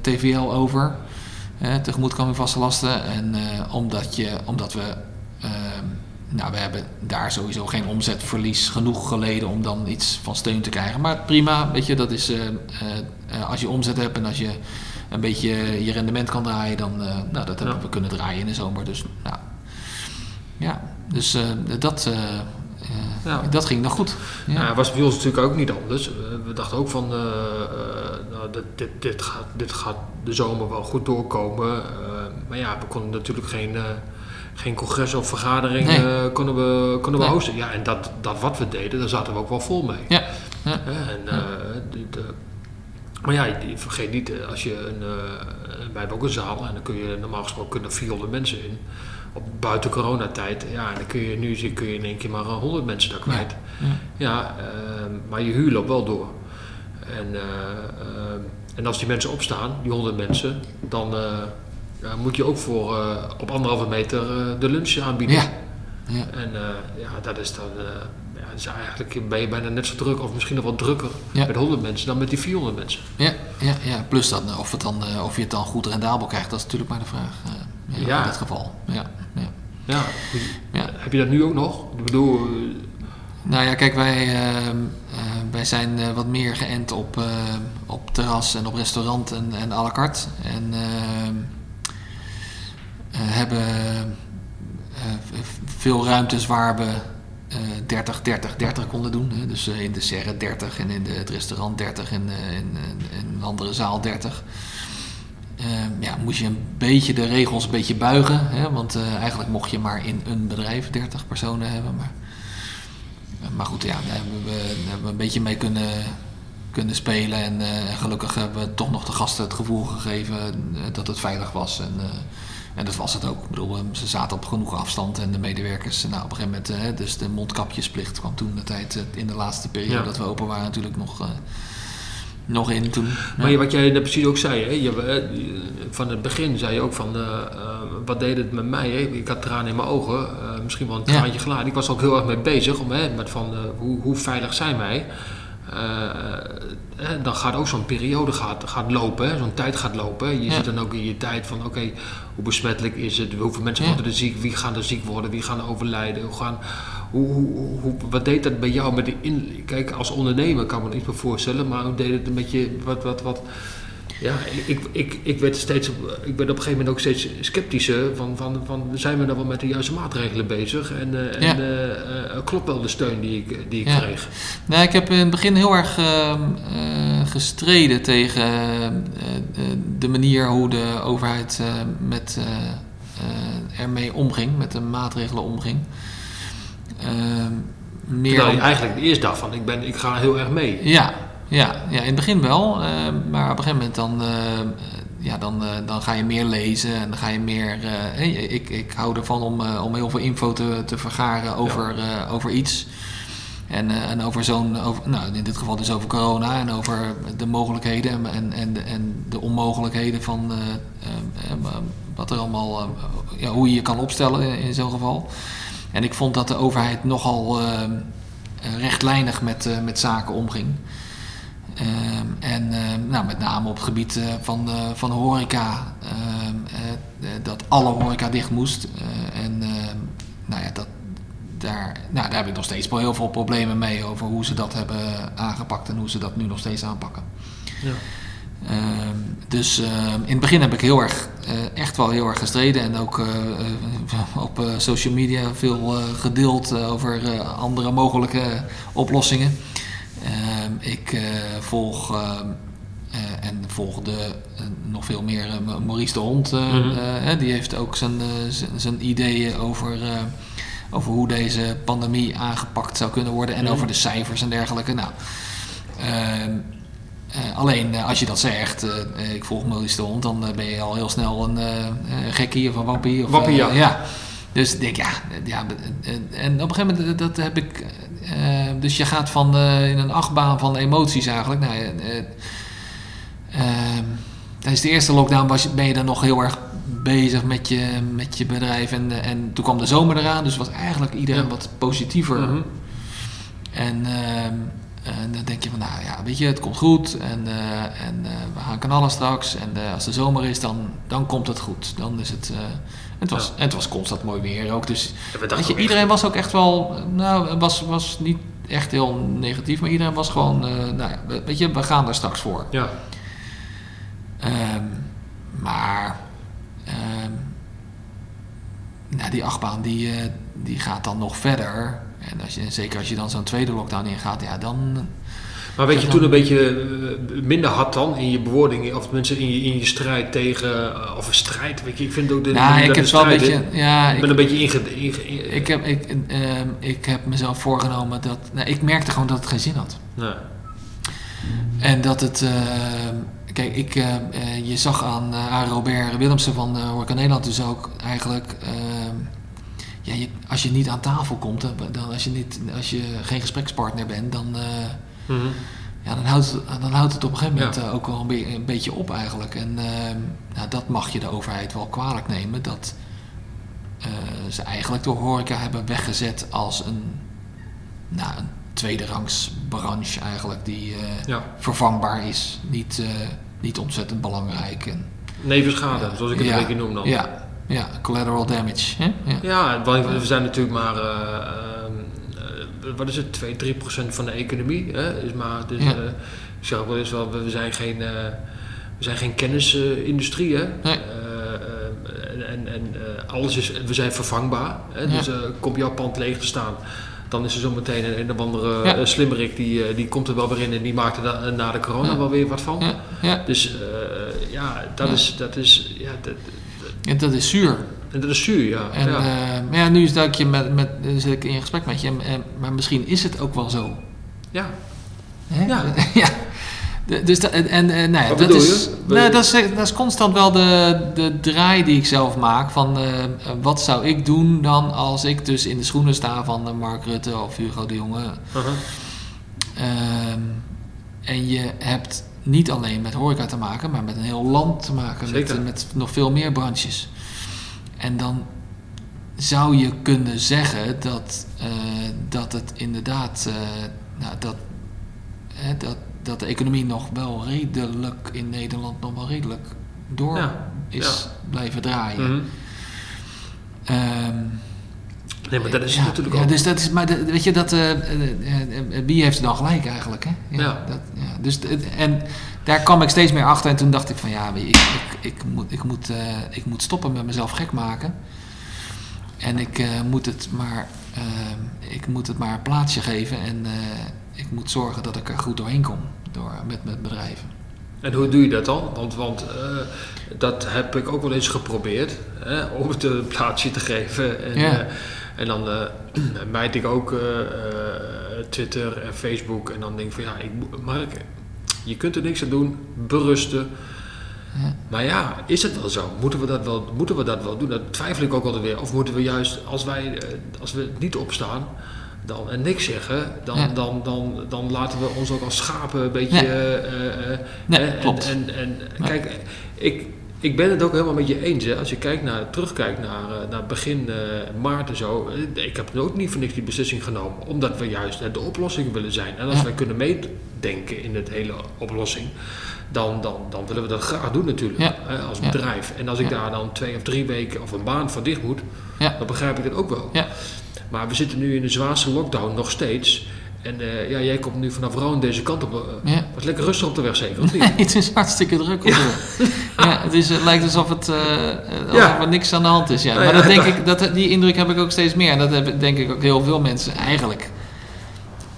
TVL over. Eh, tegemoetkoming vaste lasten. En omdat, je, omdat we, eh, nou, we hebben daar sowieso geen omzetverlies genoeg geleden om dan iets van steun te krijgen. Maar prima, weet je, dat is als je omzet hebt en als je een beetje je rendement kan draaien, dan, nou, dat hebben Ja. we kunnen draaien in de zomer. Dus, nou, ja, dus eh, dat, eh, eh, Ja. dat ging nog goed. Ja. Ja, was bij ons natuurlijk ook niet anders. We dachten ook van, nou, dit, dit, dit, gaat, dit gaat de zomer wel goed doorkomen. Maar ja, we konden natuurlijk geen, geen congres of vergadering Nee. konden we, konden we Nee. hosten. Ja, en dat, dat wat we deden, daar zaten we ook wel vol mee. Ja, ja. En, dit, maar ja, vergeet niet, als je een, wij hebben ook een zaal en dan kun je normaal gesproken kunnen er 400 mensen in. Op buiten coronatijd, ja, en dan kun je nu kun je in één keer maar eh, 100 mensen daar kwijt. Ja. Ja, ehm, maar je huur loopt wel door. En, eh, ehm, en als die mensen opstaan, die 100 mensen, dan eh, moet je ook voor eh, op anderhalve meter eh, de lunch aanbieden. Ja. Ja. En eh, ja, dat is dan. eh, ja, eigenlijk ben je bijna net zo druk, of misschien nog wat drukker met 100 mensen dan met die 400 mensen. Ja, ja, ja. plus dan, eh, of, het dan, eh, of je het dan goed rendabel krijgt, dat is natuurlijk maar de vraag. eh. In dit geval. Ja, ja. Ja. Heb je dat nu ook nog? Ik bedoel, eh, Nou ja, kijk, wij, ehm, eh, wij zijn eh, wat meer geënt op, op terras en op restaurant en, en à la carte. En ehm, eh, hebben veel ruimtes waar we eh 30, 30, 30 konden doen. Hè. Dus in de serre 30 en in de, het restaurant 30 en in een andere zaal 30. Ehm, ja, moest je een beetje de regels een beetje buigen. Hè? Want eh, eigenlijk mocht je maar in een bedrijf 30 personen hebben. Maar, maar goed, ja, daar hebben we, daar hebben we een beetje mee kunnen, kunnen spelen. En eh, gelukkig hebben we toch nog de gasten het gevoel gegeven eh, dat het veilig was. En, eh, en dat was het ook. Ik bedoel, eh, ze zaten op genoeg afstand en de medewerkers, nou, op een gegeven moment, eh, dus de mondkapjesplicht kwam toen de tijd eh, in de laatste periode Ja. dat we open waren natuurlijk nog, eh, nog in toen. Maar Ja. wat jij net precies ook zei, hè, je, eh, van het begin zei je ook van, eh, eh, wat deed het met mij? Hè? Ik had tranen in mijn ogen, misschien wel een Ja. traantje geladen. Ik was er ook heel erg mee bezig, om, hè, met van, hoe, hoe veilig zijn wij? Dan gaat ook zo'n periode gaat, gaat lopen, zo'n tijd gaat lopen. hè. Je Ja. zit dan ook in je tijd van, oké, hoe besmettelijk is het? Hoeveel mensen Ja. worden er ziek? Wie gaan er ziek worden? Wie gaan er overlijden? Hoe gaan, hoe, hoe, hoe- wat deed dat bij jou met de in, Kijk, als ondernemer kan ik me niet meer voorstellen, maar hoe deed het met je... Wat, wat, wat, ja, ik, ik, ik, werd steeds, op- ik ben op een gegeven moment ook steeds sceptischer van, van, van zijn we nou wel met de juiste maatregelen bezig? En, eh, en Ja. eh, eh, klopt wel de steun die ik, die ik Ja. kreeg? Nee, ik heb in het begin heel erg ehm, eh, gestreden tegen de manier hoe de overheid met, ermee omging, met de maatregelen omging. Ehm, meer Terwijl je om- eigenlijk eerst dacht van ik, ben, ik ga heel erg mee. ja, ja, ja, in het begin wel, eh, maar op een gegeven moment dan, eh, ja, dan, eh, dan ga je meer lezen en dan ga je meer. eh, hey, ik, ik hou ervan om, om heel veel info te, te vergaren over, over iets. En, en over zo'n, over, nou in dit geval dus over corona en over de mogelijkheden en, en, en, de, en de onmogelijkheden van wat er allemaal, ja, hoe je je kan opstellen in, in zo'n geval. En ik vond dat de overheid nogal eh, eh, rechtlijnig met, eh, met zaken omging. Ehm, en ehm, nou, met name op het gebied eh, van, eh, van horeca, ehm, eh, eh, dat alle horeca dicht moest. En ehm, nou ja, dat, daar, nou, daar heb ik nog steeds wel heel veel problemen mee over hoe ze dat hebben aangepakt en hoe ze dat nu nog steeds aanpakken. Ja. Ehm, dus ehm, in het begin heb ik heel erg, eh, echt wel heel erg gestreden en ook eh, eh, op social media veel gedeeld over andere mogelijke oplossingen. Ehm, ik volg en volgde nog veel meer Maurice de Hond. Mhm. die heeft ook zijn, zijn- ideeën over, over hoe deze pandemie aangepakt zou kunnen worden en Mhm. over de cijfers en dergelijke. Nou, eh, alleen eh, als je dat zegt, eh, ik volg de Hond, dan ben je al heel snel een gekkie of een wappie. Of, Wappie, eh, ja. Dus ik denk, ja, ja en op een gegeven moment, dat heb ik, dus je gaat van in een achtbaan van emoties eigenlijk. Nou, ja, tijdens de eerste lockdown was, je- ben je dan nog heel erg bezig met je, met je bedrijf en, en toen kwam de zomer eraan, dus was eigenlijk iedereen Ja. wat positiever. Mhm. En, ehm, en dan denk je van, nou ja, weet je, het komt goed en, eh, en eh, we gaan knallen straks. En eh, als de zomer is, dan, dan komt het goed. Dan is het, eh, het, was, Ja. en het was constant mooi weer ook. Dus Ja, weet je, iedereen was ook echt wel, nou, was, was niet echt heel negatief, maar iedereen was gewoon, eh, nou ja, we- weet je, we gaan er straks voor. Ja. Ehm, maar ehm, nou, die achtbaan die, eh, die gaat dan nog verder. En als je, zeker als je dan zo'n tweede lockdown ingaat, ja, dan... Maar weet je Ja, toen een beetje eh, minder hard dan in je bewoording, of mensen in je, in je strijd tegen, eh, of een strijd, weet je, ik vind ook de, nou, dat ik de heb wel een beetje... Ja, ik ik, ben een beetje inge... inge- in- ik, heb, ik, ehm, ik heb mezelf voorgenomen dat... Nou, ik merkte gewoon dat het geen zin had. Nou, En dat het... ehm, kijk, ik, eh, eh, je zag aan, Robert Willemsen van Horeca Nederland dus ook eigenlijk... ja, je, als je niet aan tafel komt, dan, als, je niet, als je geen gesprekspartner bent, dan, eh, mhm. ja, dan, houdt, het- dan houdt het op een gegeven moment Ja. eh, ook wel een, be- een beetje op eigenlijk. En ehm, nou, dat mag je de overheid wel kwalijk nemen, dat eh, ze eigenlijk de horeca hebben weggezet als een, nou, een tweederangs branche eigenlijk, die ja. vervangbaar is. Niet, niet ontzettend belangrijk. En, Nevenschade, zoals ik het een beetje noem dan. ja, ja, collateral damage. Hè? Ja. Ja, we zijn natuurlijk maar, eh, ehm, eh, wat is het, 2, 3 procent van de economie. Hè? Is maar, dus, Ja. eh, ik zeg wel eens wel, we zijn geen, eh, we zijn geen kennisindustrie. hè? Nee. Eh, eh, en en, en eh, alles is, we zijn vervangbaar. Hè? Dus eh, komt jouw pand leeg te staan. Dan is er zometeen een, een of andere Ja. eh, slimmerik die, eh, die komt er wel weer in en die maakt er na, na de corona Ja. wel weer wat van. Ja, ja. Dus eh, ja, dat is, dat is, ja, dat, En dat is zuur. en dat is zuur, ja. En, ja. eh, maar ja, nu is dat je met, met, zit ik in gesprek met je, en- maar misschien is het ook wel zo. ja. Hè? Ja. ja. Dus dat, en, en, eh, nou ja, dat, is, nou, dat, is, dat is constant wel de, de draai die ik zelf maak. Van eh, eh, wat zou ik doen dan als ik dus in de schoenen sta van eh, Mark Rutte of Hugo de Jonge. Ehm, en je hebt niet alleen met horeca te maken, maar met een heel land te maken. Met, met nog veel meer branches. En dan zou je kunnen zeggen dat, eh, dat het inderdaad, eh, nou, dat, hè, dat, dat de economie nog wel redelijk in Nederland nog wel redelijk door Ja, is blijven draaien. Ehm, Nee, maar dat is ja, natuurlijk ja, ook. dus dat is, maar de- weet je, dat, eh, wie heeft er dan gelijk eigenlijk, hè? Ja. Dat, ja. Dus, en daar kwam ik steeds meer achter en toen dacht ik van, ja, ik, ik, ik, moet, ik, moet, ik moet stoppen met mezelf gek maken. En ik, moet het maar, ik moet het maar een plaatsje geven en ik moet zorgen dat ik er goed doorheen kom door, met, met bedrijven. En hoe doe je dat dan? Want, want eh, dat heb ik ook wel eens geprobeerd, hè, om het een plaatsje te geven. En, Ja. eh, en dan mijt ik ook Twitter en Facebook. En dan denk ik van ja, ik, Mark, je kunt er niks aan doen, berusten. Ja. Maar ja, is het wel zo? Moeten we dat wel, moeten we dat wel doen? Dat twijfel ik ook altijd weer. Of moeten we juist, als wij, als we niet opstaan, dan, en niks zeggen, dan, Ja. dan, dan, dan laten we ons ook als schapen een beetje. Nee. eh, eh, Nee, eh, klopt. En, en, en Nee. kijk, ik, ik ben het ook helemaal met je eens. Hè. Als je kijkt naar, terugkijkt naar, naar begin maart en zo. Ik heb ook niet voor niks die beslissing genomen. Omdat we juist de oplossing willen zijn. En als wij kunnen meedenken in het hele oplossing. Dan, dan, dan willen we dat graag doen natuurlijk. Hè, als bedrijf. En als ik daar dan twee of drie weken of een maand voor dicht moet. Dan begrijp ik het ook wel. Ja. Maar we zitten nu in de zwaarste lockdown nog steeds. En eh, ja, jij komt nu vanaf Roon deze kant op. eh, Ja. was lekker rustig op de weg zeker, of niet? Nee, het is hartstikke druk. op de- Ja. het, is, het lijkt alsof, het, eh, alsof Ja. er niks aan de hand is. Ja. Nou maar dat denk ik, dat, die indruk heb ik ook steeds meer. En dat hebben denk ik ook heel veel mensen. Eigenlijk,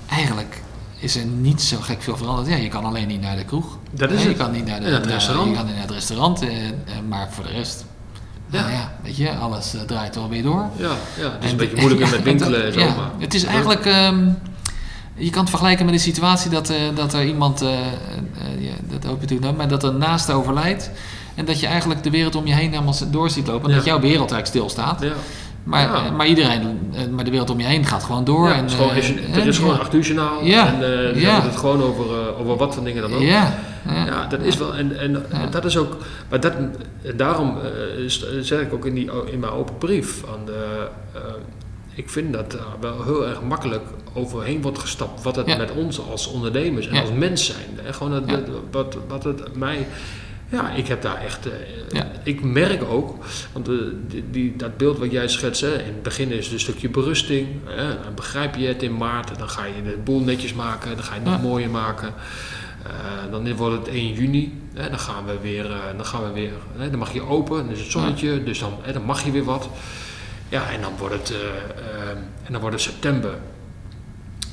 eigenlijk is er niet zo gek veel veranderd. Ja, je kan alleen niet naar de kroeg. Dat is Ja, je het. kan niet naar, de, En het naar- restaurant. Je kan niet naar het restaurant. maar voor de rest... Ja. Nou ja, weet je, alles eh, draait wel weer door. Ja, ja, het is En- een beetje moeilijker met winkelen en zo. ja, maar Het is eigenlijk... ehm, je kan het vergelijken met de situatie dat, eh, dat er iemand... ja, dat hoop je natuurlijk nooit, maar dat er naast overlijdt... En dat je eigenlijk de wereld om je heen helemaal door ziet lopen. En Ja. dat jouw wereld eigenlijk stilstaat. Ja. Maar, Ja. eh, maar iedereen, eh, maar de wereld om je heen gaat gewoon door. Ja, en, het is gewoon, is- eh, er is gewoon 8 uur journaal. Ja. En we Ja. hebben het gewoon over, over wat voor dingen dan ook. Ja, ja. Ja, dat is wel. En, en, en dat is ook. Maar dat, en daarom zeg ik ook in, die, in mijn open brief. Aan de, ik vind dat daar wel heel erg makkelijk overheen wordt gestapt. Wat het met ons als ondernemers en als mens zijn. Hè? Gewoon het, het- wat, wat het mij. Ja, ik heb daar echt. eh, Ja. Ik merk ook, want eh, die, die, dat beeld wat jij schetst, hè, in het begin is het een stukje berusting. Hè, dan begrijp je het in maart, dan ga je de boel netjes maken, dan ga je het nog Ja. mooier maken. Eh, dan wordt het 1 juni, hè, dan gaan we weer, dan, gaan we weer hè, dan mag je open, dan is het zonnetje, dus dan, hè, dan mag je weer wat. Ja, en dan wordt het, en dan wordt het september.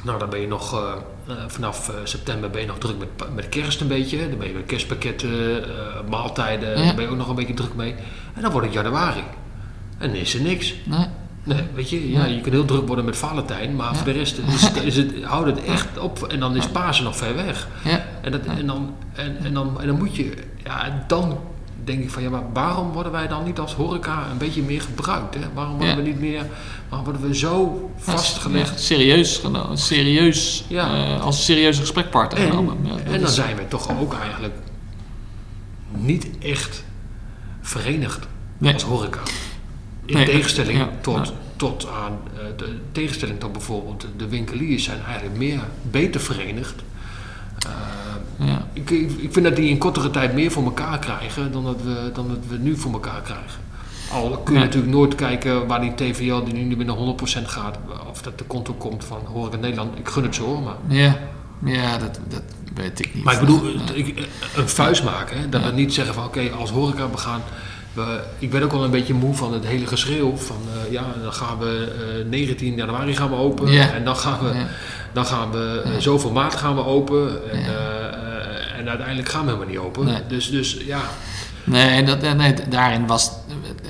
Nou, dan ben je nog, eh, eh, vanaf eh, september ben je nog druk met, met kerst een beetje. Dan ben je met kerstpakketten, maaltijden, Ja. daar ben je ook nog een beetje druk mee. En dan wordt het januari. En dan is er niks. Nee. Nee, weet je, ja, je kunt heel druk worden met Valentijn, maar Ja. voor de rest is het, is het, houdt het echt op. En dan is Pasen nog ver weg. Ja. En, dat, en, dan, en, en, dan, en dan moet je, ja, dan denk ik van ja, maar waarom worden wij dan niet als horeca een beetje meer gebruikt? Hè? Waarom worden Ja. we niet meer, waarom worden we zo vastgelegd? Ja, serieus, geno- serieus Ja. eh, als serieuze gesprekpartner En, genomen. En dan is- zijn we toch ook eigenlijk niet echt verenigd Nee. als horeca. In Nee, tegenstelling ja, tot, tot aan eh, de tegenstelling tot bijvoorbeeld de winkeliers zijn eigenlijk meer beter verenigd. Eh, ja. ik, ik, ik vind dat die in kortere tijd meer voor elkaar krijgen dan dat we, dan dat we nu voor elkaar krijgen. Al kun je Ja. natuurlijk nooit kijken waar die TVL die nu binnen 100% gaat, of dat de konto komt van Horeca Nederland. Ik gun het zo hoor, maar Ja, ja dat, dat weet ik niet. maar ik bedoel, een vuist maken. Hè? Dat we niet zeggen van oké, als horeca we gaan. We, ik ben ook wel een beetje moe van het hele geschreeuw. Van eh, ja, dan gaan we eh, 19 januari gaan we open. En dan gaan we, dan gaan we eh, zoveel maart gaan we open. En. Eh, eh, en uiteindelijk gaan we helemaal niet open. Nee. Dus, dus ja, Nee, en dat, nee, daarin was,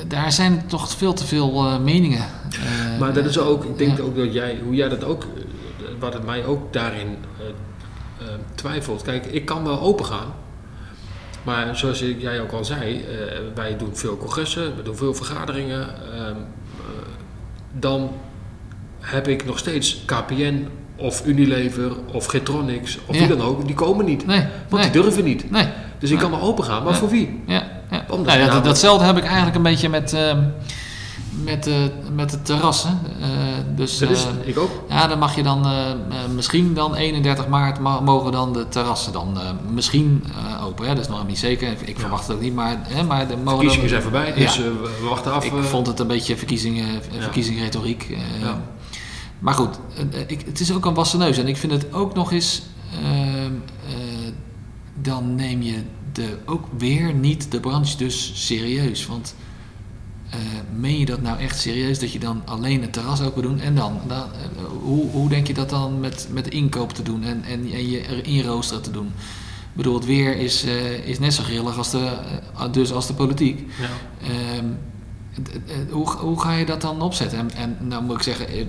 daar zijn toch veel te veel eh, meningen. Eh, maar dat is ook, ik denk ja. ook dat jij, hoe jij dat ook, eh, wat het mij ook daarin eh, eh, twijfelt. Kijk, ik kan wel open gaan. Maar zoals jij ook al zei, eh, wij doen veel congressen, we doen veel vergaderingen. ehm, eh, dan heb ik nog steeds KPN of Unilever of Getronics of Ja. wie dan ook, die komen niet. Nee, Want nee, die durven niet. nee. Dus ik kan wel open gaan, maar voor wie? Ja, ja. Nou, dat, datzelfde heb ik eigenlijk een beetje met, ehm, met, eh, met de terrassen. Eh, dus Dat is eh, ik ook. ja, dan mag je dan misschien dan 31 maart ma- mogen dan de terrassen dan misschien open. Hè? Dat is nog niet zeker. Ik verwacht het ook niet, maar, hè, maar de mogen Verkiezingen dan- zijn voorbij, dus we, wachten af. Ik vond het een beetje verkiezingen, verkiezingsretoriek. Eh. Maar goed, eh, ik, het is ook een wassen neus. En ik vind het ook nog eens... ehm, eh, dan neem je de, ook weer niet de branche dus serieus. Want eh, meen je dat nou echt serieus dat je dan alleen het terras open doet? En dan, dan eh, hoe, hoe denk je dat dan met, met inkoop te doen en, en, en je er inroosteren te doen? Ik bedoel, het weer is, eh, is net zo grillig als de, eh, dus als de politiek. Ja. Ehm, hoe, hoe ga je dat dan opzetten? En, en nou moet ik zeggen, eh, eh,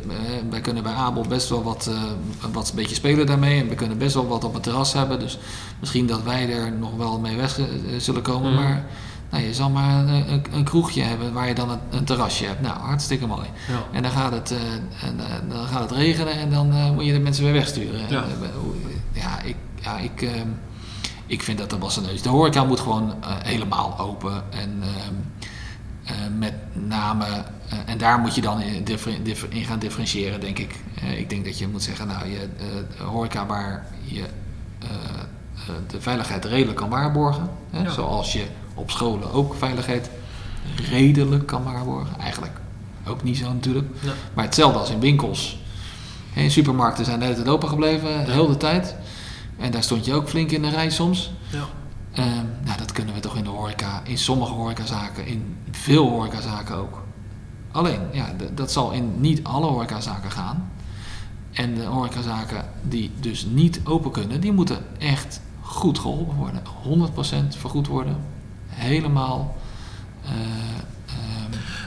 wij kunnen bij Abel best wel wat, eh, wat een beetje spelen daarmee. En we kunnen best wel wat op het terras hebben. Dus misschien dat wij er nog wel mee weg eh, zullen komen. Mhm. Maar Nou, je zal maar een, een, een kroegje hebben waar je dan een, een, terrasje hebt. Nou, hartstikke mooi. Ja. En dan gaat het, uh, en, uh, dan gaat het regenen en dan moet je de mensen weer wegsturen. Ja, ik, ja, ik, ehm, ik vind dat dat was een neus. De horeca moet gewoon helemaal open. En ehm, met name, en daar moet je dan in, in gaan differentiëren, denk ik. ik denk dat je moet zeggen, nou, je horeca waar je de veiligheid redelijk kan waarborgen. Hè, Ja. Zoals je op scholen ook veiligheid redelijk kan waarborgen. Eigenlijk ook niet zo natuurlijk. Ja. Maar hetzelfde als in winkels. In supermarkten zijn de hele tijd open gebleven, de hele tijd. En daar stond je ook flink in de rij soms. Ja. Ehm, nou, dat kunnen we toch in sommige horecazaken, in veel horecazaken ook. Alleen, ja, dat zal in niet alle horecazaken gaan. En de horecazaken die dus niet open kunnen, die moeten echt goed geholpen worden. 100% vergoed worden. Helemaal. eh,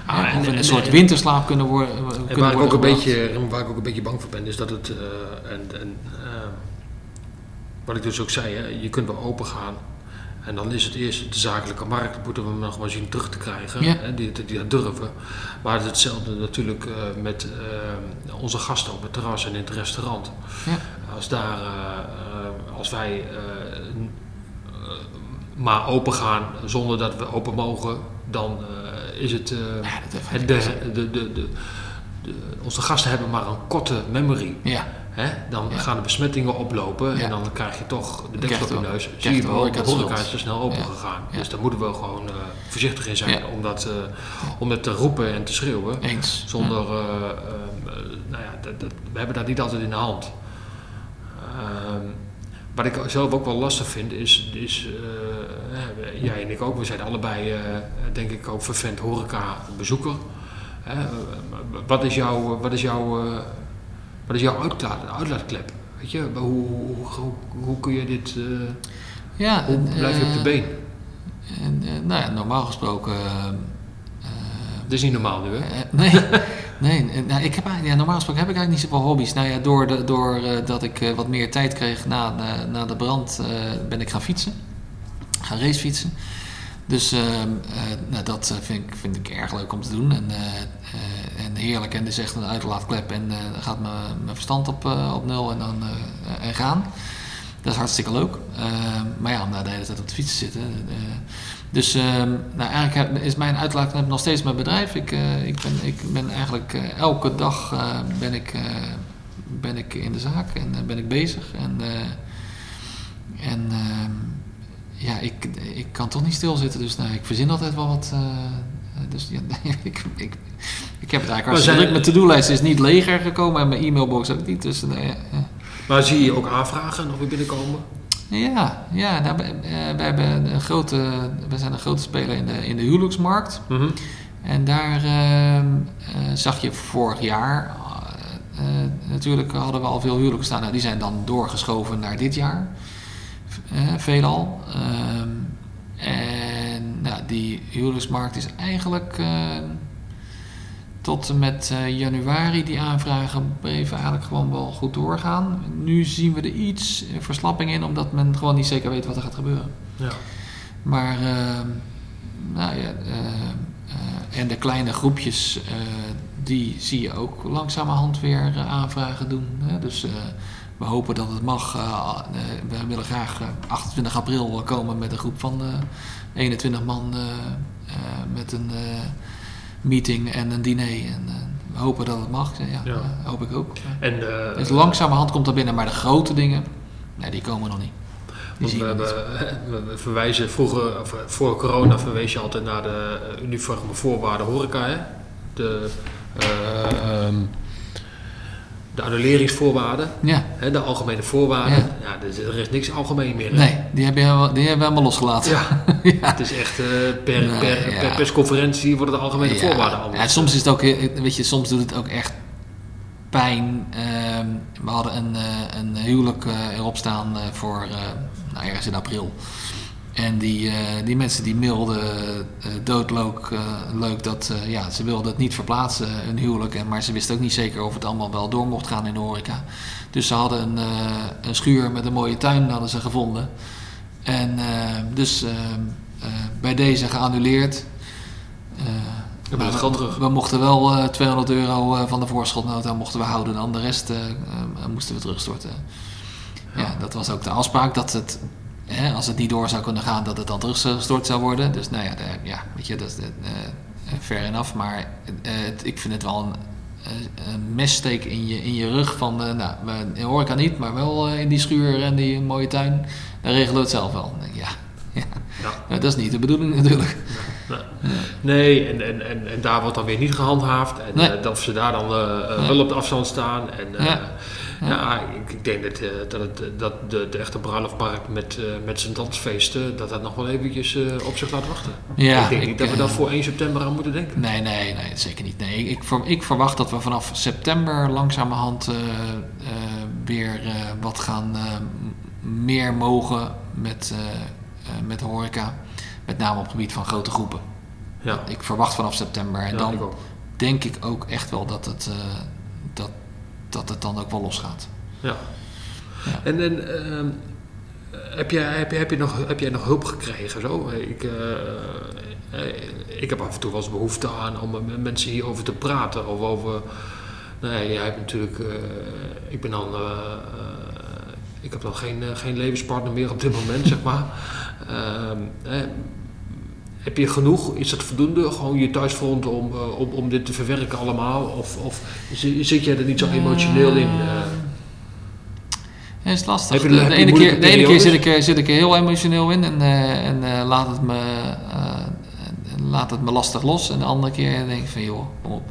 Ah, ja, en- of in en- een soort en- winterslaap kunnen worden. En kunnen waar ik, ook een beetje, waar ik ook een beetje bang voor ben, is dat het. eh, en, en, eh, wat ik dus ook zei, hè, je kunt wel open gaan. En dan is het eerst de zakelijke markt, moeten we nog maar zien terug te krijgen. Ja. Hè, die, die, dat durven. Maar het is hetzelfde natuurlijk eh, met eh, onze gasten op het terras en in het restaurant. Ja. Als, daar, eh, als wij maar open gaan zonder dat we open mogen, dan is het. Ja, de, de, de- onze gasten hebben maar een korte memory. Ja, Hè? Dan Ja. gaan de besmettingen oplopen en dan krijg je toch de deksel op je neus. Zie je wel, de het horeca is te snel open gegaan. Dus daar moeten we gewoon eh, voorzichtig in zijn om, dat, eh, om dat te roepen en te schreeuwen. eens. Zonder, eh, nou ja, dat, dat, we hebben dat niet altijd in de hand. Ehm, wat ik zelf ook wel lastig vind is, is jij en ik ook, we zijn allebei denk ik ook vervent horeca bezoeker. Wat is jouw, wat is jouw, wat is jouw uitlaat, uitlaatklep? Weet je, hoe, hoe, hoe, hoe kun je dit, eh, Ja, hoe blijf je op de eh, been? En, eh, nou ja, normaal gesproken. Dat is niet normaal nu hè? nee, nee nou, ik heb, ja, normaal gesproken heb ik eigenlijk niet zoveel hobby's. Nou ja, door, de, door dat ik wat meer tijd kreeg na, de- na de brand, ben ik gaan fietsen. Gaan racefietsen. Dus ehm, eh, nou, dat vind, ik, vind ik erg leuk om te doen. En, en heerlijk. En het is echt een uitlaatklep. En eh, dan gaat mijn verstand op, eh, op nul en dan eh, en gaan. Dat is hartstikke leuk. Ehm, maar ja, om daar de hele tijd op de fiets te zitten. dus ehm, nou, eigenlijk is mijn uitlaatklep nog steeds mijn bedrijf. Ik, ik, ben, ik ben eigenlijk elke dag ben ik, ben ik in de zaak en ben ik bezig. En, en ehm, ja, ik, ik kan toch niet stilzitten. Dus nou, ik verzin altijd wel wat. dus ja, ik, ik, ik heb het eigenlijk hartstikke druk. Mijn to-do-lijst is niet leger gekomen en mijn e-mailbox ook niet. Dus nou, ja, ja. Maar zie je ook aanvragen nog weer binnenkomen? Ja, ja nou, we, eh, we, hebben een grote, we zijn een grote speler in de, in de huwelijksmarkt. Mhm. En daar ehm, eh, zag je vorig jaar, eh, eh, natuurlijk hadden we al veel huwelijken staan. Nou, die zijn dan doorgeschoven naar dit jaar, eh, veelal. Ehm, en nou, die huwelijksmarkt is eigenlijk ehm, tot en met eh, januari, die aanvragen bleven eigenlijk gewoon wel goed doorgaan. Nu zien we er iets eh, verslapping in, omdat men gewoon niet zeker weet wat er gaat gebeuren. Ja. Maar, ehm, nou ja, eh, eh, en de kleine groepjes, eh, die zie je ook langzamerhand weer eh, aanvragen doen. Hè? Dus eh, we hopen dat het mag. Eh, eh, we willen graag eh, 28 april komen met een groep van eh, 21 man eh, eh, met een eh, meeting en een diner. En eh, we hopen dat het mag. Ja, Ja. eh, hoop ik ook. En, Dus langzamerhand komt dat binnen, maar de grote dingen, nee, die komen nog niet. Want we, verwijzen vroeger, of voor corona verwees je altijd naar de uniforme voorwaarden horeca. Hè? De, eh, ehm, de annuleringsvoorwaarden, Ja. hè, de algemene voorwaarden. Ja. Ja. dus er is niks algemeen meer. hè? Nee, die hebben we helemaal, die hebben we helemaal losgelaten. Ja, ja. het is echt eh, per, Nee, per, per persconferentie worden de algemene voorwaarden allemaal. Ja, soms is het ook, weet je, soms doet het ook echt pijn. Ehm, we hadden een, eh, een huwelijk eh, erop staan voor, nou ergens in april. En die, eh, die mensen die mailden eh, doodleuk eh, leuk dat ja, ze wilden het niet verplaatsen, hun huwelijk. En, maar ze wisten ook niet zeker of het allemaal wel door mocht gaan in de horeca. Dus ze hadden een, een schuur met een mooie tuin hadden ze gevonden. En dus bij deze geannuleerd. Terug. We mochten wel eh, 200 euro van de voorschotnota mochten we houden. Dan de rest moesten we terugstorten. Ja. dat was ook de afspraak. Dat het, hè, als het niet door zou kunnen gaan, dat het dan teruggestort zou worden. Dus nou ja, de- ja weet je, dat is eh, fair enough. Maar eh, het- ik vind het wel een, eh, een messteek in je, in je rug. Van, eh, nou, we- in horeca niet, maar wel eh, in die schuur en die mooie tuin. Dan regelen we het zelf wel. Ja, ja. Ja. Dat is niet de bedoeling natuurlijk. Nee, en, en, en, en daar wordt dan weer niet gehandhaafd. En Nee. eh, dat ze daar dan eh, eh, Nee. wel op de afstand staan. En, Ja. ja. ik, ik denk dat, dat, het, dat de, de echte bruiloftmarkt met, met zijn dansfeesten, dat dat nog wel eventjes op zich laat wachten. Ja, ik denk ik, niet dat we dat voor 1 september aan moeten denken. Nee, nee, nee, zeker niet. Nee, ik, ik verwacht dat we vanaf september langzamerhand eh, eh, weer wat gaan meer mogen met, met horeca. Met name op het gebied van grote groepen. Ja, Ik verwacht vanaf september. En ja, dan ik denk ik ook echt wel dat het, eh, dat, dat het dan ook wel losgaat. Ja. Ja. En, en ehm, heb, jij, heb, jij, heb, je nog, heb jij nog hulp gekregen? Zo? Ik, eh, eh, ik heb af en toe wel eens behoefte aan om met mensen hierover te praten. Of over. Nee, jij hebt natuurlijk. ik ben dan. ik heb dan geen, geen levenspartner meer op dit moment, zeg maar. Eh, heb je genoeg? Is dat voldoende? Gewoon je thuisfront om, eh, om, om dit te verwerken allemaal? Of, of zi- zit jij er niet zo emotioneel in? eh? Ja, is lastig. Je- de, ene keer, de ene keer zit ik, er- zit ik er heel emotioneel in en, eh, en eh, laat, het me, eh, laat het me lastig los. En de andere keer denk ik van joh, kom op.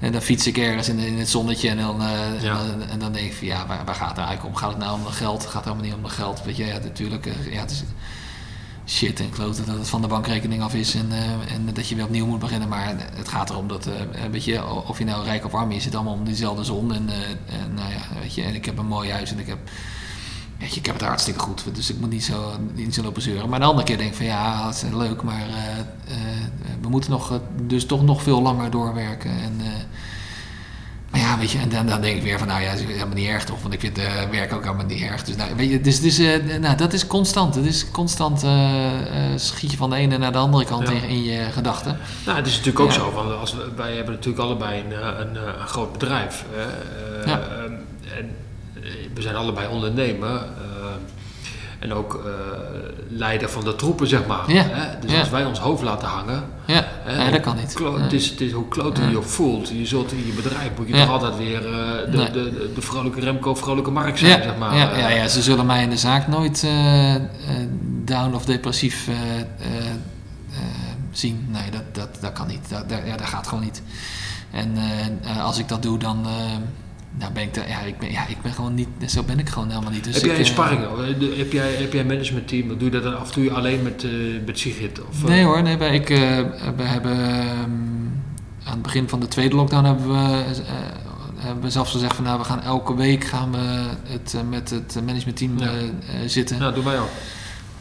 En dan fiets ik ergens in, in het zonnetje en dan, eh, Ja. en, dan, en dan denk ik van ja, waar, waar gaat het nou eigenlijk om? Gaat het nou om geld? Het gaat helemaal niet om de geld. Weet je, ja, natuurlijk, eh, ja, het is shit en kloten dat het van de bankrekening af is en, eh, en dat je weer opnieuw moet beginnen. Maar het gaat erom dat, eh, weet je, of je nou rijk of arm is, zit allemaal om diezelfde zon. En, en, nou ja, weet je, en ik heb een mooi huis en ik heb, weet je, ik heb het hartstikke goed. Dus ik moet niet zo, niet zo lopen zeuren. Maar de andere keer denk ik van ja, het is leuk, maar we moeten nog, dus toch nog veel langer doorwerken. En, maar ja, weet je, en dan, dan denk ik weer van, nou ja, dat is helemaal niet erg toch, want ik vind eh, werk ook helemaal niet erg. Dus, nou, weet je, dus, dus eh, nou, dat is constant. Het is constant eh, eh, schiet je van de ene naar de andere kant Ja. in, in je gedachten. Nou, het is natuurlijk ook Ja. zo, want als we, wij hebben natuurlijk allebei een, een, een groot bedrijf. Ja. ehm, en we zijn allebei ondernemer. En ook eh, leider van de troepen, zeg maar. Ja. Hè? Dus Ja. als wij ons hoofd laten hangen... Ja, hè, nee, dat kan niet. Nee. het, is, het is hoe kloten je ook voelt. Je zult in je bedrijf moet je toch altijd weer eh, de, Nee. de, de, de vrolijke Remco, vrolijke Mark zijn, Ja, zeg maar. ja, ja, ja, ze zullen mij in de zaak nooit eh, down of depressief zien. Nee, dat, dat, dat kan niet. Dat, dat- ja, dat gaat gewoon niet. En als ik dat doe, dan nou ben ik, daar- ja, ik ben, ja, ik ben gewoon niet, zo ben ik gewoon helemaal niet. Dus heb jij een eh, sparring? De- Heb jij, heb jij een managementteam? Doe je dat dan af en toe alleen met, eh met Sigrid? Of, eh, Nee hoor, nee, wij- ik, eh, we hebben ehm, aan het begin van de tweede lockdown hebben we, eh, hebben we zelfs gezegd van nou we gaan elke week gaan we het, eh, met het managementteam Ja. eh, eh, zitten. Ja, doe wij ook.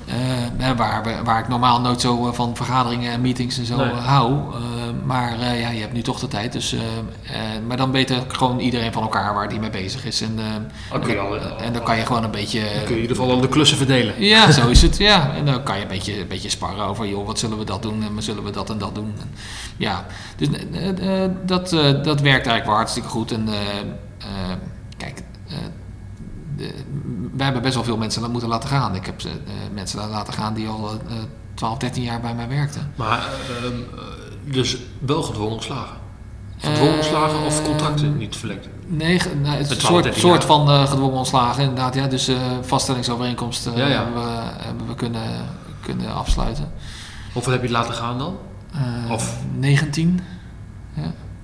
Eh, waar, waar ik normaal nooit zo eh, van vergaderingen en meetings en zo Nee. eh, hou. Eh, maar eh, ja, je hebt nu toch de tijd. Dus, eh, eh, maar dan weet gewoon iedereen van elkaar waar die mee bezig is. En, eh, al- en dan kan je gewoon een beetje... Dan kun je in ieder geval al de klussen verdelen. Ja, zo is het. Ja. En dan kan je een beetje, een beetje sparren over, joh, wat zullen we dat doen en zullen we dat en dat doen. En, ja, dus dat, eh, dat werkt eigenlijk wel hartstikke goed. En kijk, wij hebben best wel veel mensen dat moeten laten gaan. Ik heb ze, eh, mensen laten gaan die al eh 12, 13 jaar bij mij werkten. Maar ehm, eh, dus wel gedwongen ontslagen. Gedwongen Eh, ontslagen of contracten niet verlengd? Nee, nou, het een 12, soort, 13 soort van eh, gedwongen ontslagen inderdaad. Ja, dus eh vaststellingsovereenkomst eh, Ja, ja. Hebben, we, hebben we kunnen, kunnen afsluiten. Hoeveel heb je laten gaan dan? Eh, Of- 19.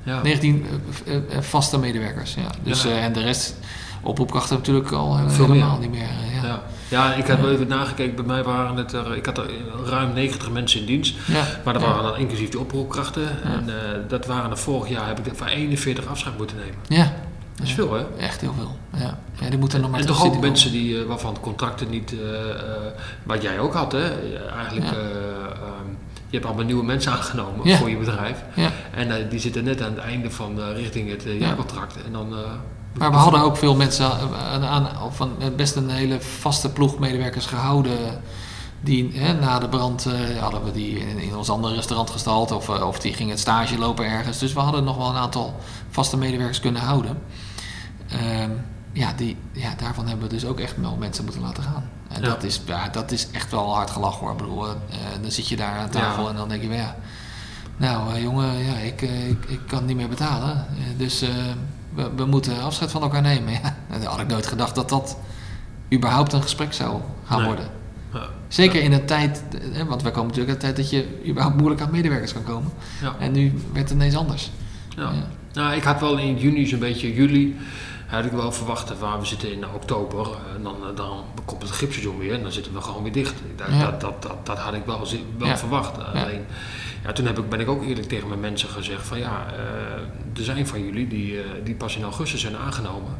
Ja. 19 eh, eh, eh, vaste medewerkers, ja. Dus, eh, en de rest, oproepkrachten natuurlijk al Veel helemaal meer. niet meer. eh, ja. Ja. ja, ik heb even nagekeken. Bij mij waren het er, ik had er ruim 90 mensen in dienst. Ja. Maar dat Ja. waren dan inclusief de oproepkrachten. En eh, dat waren er vorig jaar, heb ik van 41 afscheid moeten nemen. Ja, Dat is veel hè? echt heel veel. Ja, ja die moeten nog maar En toch ook mensen die, eh, waarvan de contracten niet, wat jij ook had hè, eigenlijk, eh, ehm, je hebt allemaal nieuwe mensen aangenomen voor je bedrijf. Ja. En die zitten net aan het einde van richting het Ja. jaarcontract. En dan, Maar we hadden ook veel mensen eh, aan, aan, of een, best een hele vaste ploeg medewerkers gehouden Die hè, na de brand eh, hadden we die in, in ons andere restaurant gestald of, eh, of die gingen het stage lopen ergens. Dus we hadden nog wel een aantal vaste medewerkers kunnen houden. Ehm, ja, die, ja, daarvan hebben we dus ook echt wel mensen moeten laten gaan. En Ja. dat, is, ja, dat is echt wel hard gelachen hoor. Ik bedoel, eh, dan zit je daar aan tafel Ja. en dan denk je, van, ja, nou eh, jongen, ja, ik, eh, ik, ik kan het niet meer betalen. Eh, dus eh, we, we moeten afscheid van elkaar nemen. Ja, dan had ik nooit gedacht dat dat überhaupt een gesprek zou gaan Nee. worden. Ja. Zeker in een tijd, eh, want wij komen natuurlijk uit een tijd dat je überhaupt moeilijk aan medewerkers kan komen. Ja. En nu werd het ineens anders. Ja. Nou, ik had wel in juni, zo'n beetje juli, had ik wel verwacht, waar we zitten in oktober, eh, en dan, eh, dan komt het gipseizoen weer en dan zitten we gewoon weer dicht. Dat, dat, dat, dat, dat had ik wel, wel verwacht. Alleen, ja, toen heb ik, ben ik ook eerlijk tegen mijn mensen gezegd van ja, eh, er zijn van jullie die, eh, die pas in augustus zijn aangenomen.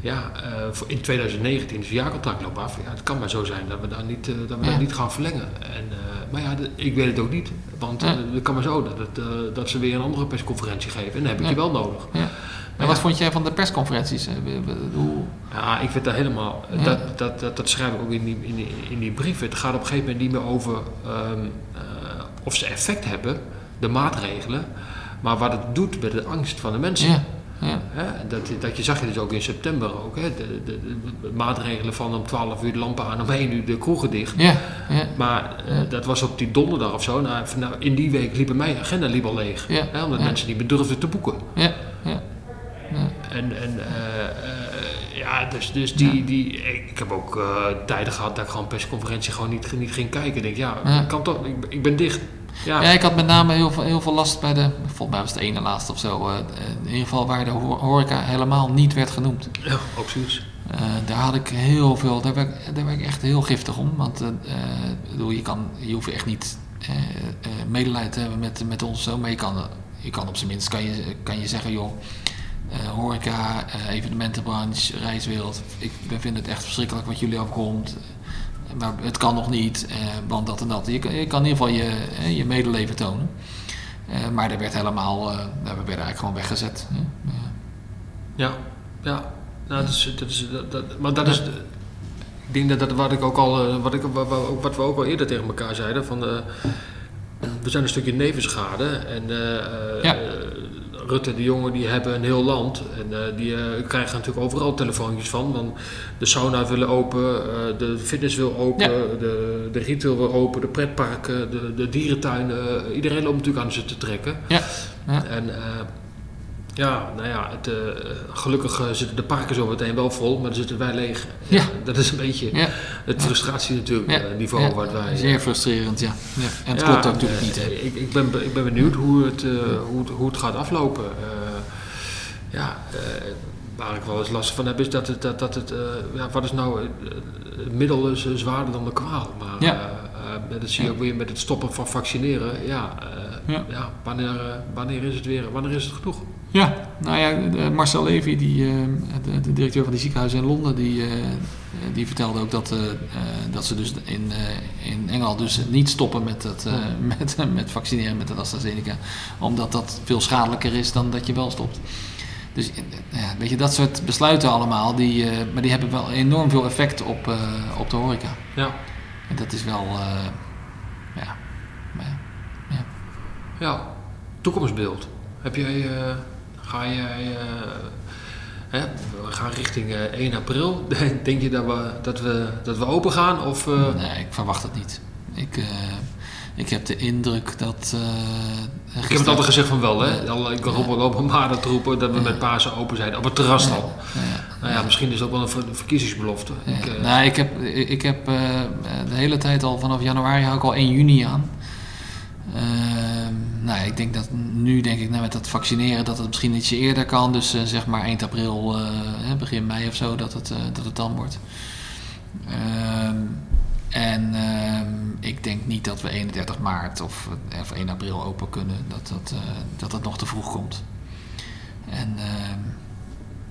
Ja, eh, in 2019 is het jaarcontract loopt af. Ja, het kan maar zo zijn dat we daar niet, dat we Ja. dat niet gaan verlengen. En, maar ja, ik weet het ook niet. Want Ja. het kan maar zo dat, het, dat ze weer een andere persconferentie geven. En dan heb ik je wel nodig. Ja. wat vond jij van de persconferenties? Hoe, Ja, ik vind dat helemaal. Ja. Dat, dat, dat, dat schrijf ik ook in die, in, die, in die brief. Het gaat op een gegeven moment niet meer over ehm, eh, of ze effect hebben, de maatregelen. Maar wat het doet met de angst van de mensen. ja, ja? Dat, dat je zag je dus ook in september ook. Hè? De, de, de maatregelen van om 12 uur de lampen aan, om 1 uur de kroegen dicht. ja, ja, Maar eh, dat was op die donderdag of zo. Nou, nou, in die week liep mijn agenda liep al leeg. Omdat mensen niet meer durfden te boeken. ja, ja. En, en eh, eh, ja, dus, dus die, die, ik heb ook eh, tijden gehad dat ik gewoon persconferentie gewoon niet, niet ging kijken. Ik denk, ja, Ja. ik kan toch, ik, ik ben dicht. Ja, Ja, ik had met name heel veel, heel veel last bij de, volgens mij was het de ene laatste of zo, eh, in ieder geval waar de ho- horeca helemaal niet werd genoemd. ja ook zoiets. Eh, daar had ik heel veel, daar werd, ik- daar werd ik echt heel giftig om. Want bedoel, je, kan, je hoeft echt niet medelijden te hebben met, met ons, zo, maar je kan, je kan op zijn minst kan je, kan je zeggen, joh, horeca, eh, evenementenbranche, reiswereld, ik vind het echt verschrikkelijk wat jullie overkomt. Maar het kan nog niet, eh, want dat en dat. Je, kan- je kan in ieder geval je, eh, je medeleven tonen. Eh, maar er werd helemaal, eh, we werden eigenlijk gewoon weggezet. hè. Ja. Ja. Nou, dat is, dat is, dat, dat- maar dat is, de- ik denk dat dat wat ik ook al, eh, wat, ik, wat, we ook al eerder tegen elkaar zeiden, van eh, we zijn een stukje nevenschade en eh, eh, Ja. Rutte, de jongen, die hebben een heel land en eh, die eh, krijgen natuurlijk overal telefoontjes van, want de sauna willen open, eh, de fitness wil open, Ja. de, de retail wil open, de pretparken, de, de dierentuinen, iedereen loopt natuurlijk aan ze te trekken. Ja, ja. En ja, nou ja, het, eh, gelukkig eh, zitten de parken zo meteen wel vol, maar dan zitten wij leeg. Ja. Dat is een beetje ja. het frustratie natuurlijk, Ja, eh, niveau ja, wat wij... Zeer frustrerend, ja. En het klopt ook natuurlijk niet, hè. Ik, ik, ben, be- ik ben benieuwd hoe het, hoe het, hoe het gaat aflopen. Ja, waar ik wel eens last van heb is dat het, dat, dat het ja, wat is nou, het middel is zwaarder dan de kwaal. Maar dat zie je ook weer met het stoppen van vaccineren. Ja, Ja. ja. wanneer, wanneer is het weer, wanneer is het genoeg? Ja, nou ja, de- Marcel Levy, die, eh, de, de directeur van die ziekenhuizen in Londen, die, eh, die vertelde ook dat, eh, eh, dat ze dus in, eh, in Engeland dus niet stoppen met, het, eh, met, met vaccineren met de AstraZeneca. Omdat dat veel schadelijker is dan dat je wel stopt. Dus eh, ja, weet je, dat soort besluiten allemaal, die, eh, maar die hebben wel enorm veel effect op, eh, op de horeca. Ja. En dat is wel, eh, ja, ja. Ja, toekomstbeeld. Heb jij, eh, ga jij, eh, hè, we gaan richting eh, 1 april. Denk je dat we, dat we, dat we open gaan? Of, eh, Nee, ik verwacht het niet. Ik, eh, ik heb de indruk dat. eh, ik heb het altijd gezegd van wel, hè? Al, ik al op een maanden te roepen dat we met Pasen open zijn. Op het terras al. Nou ja, misschien is ook wel een ver- verkiezingsbelofte. ja. Ik, eh, nou, ik heb, ik heb eh, de hele tijd al vanaf januari hou ik al 1 juni aan. Nou, ik denk dat nu, denk ik, nou, met dat vaccineren, dat het misschien ietsje eerder kan. Dus eh, zeg maar eind april, eh, begin mei of zo, dat het, eh, dat het dan wordt. Ehm, en ehm, ik denk niet dat we 31 maart of, of 1 april open kunnen. Dat dat, dat het nog te vroeg komt. En ehm,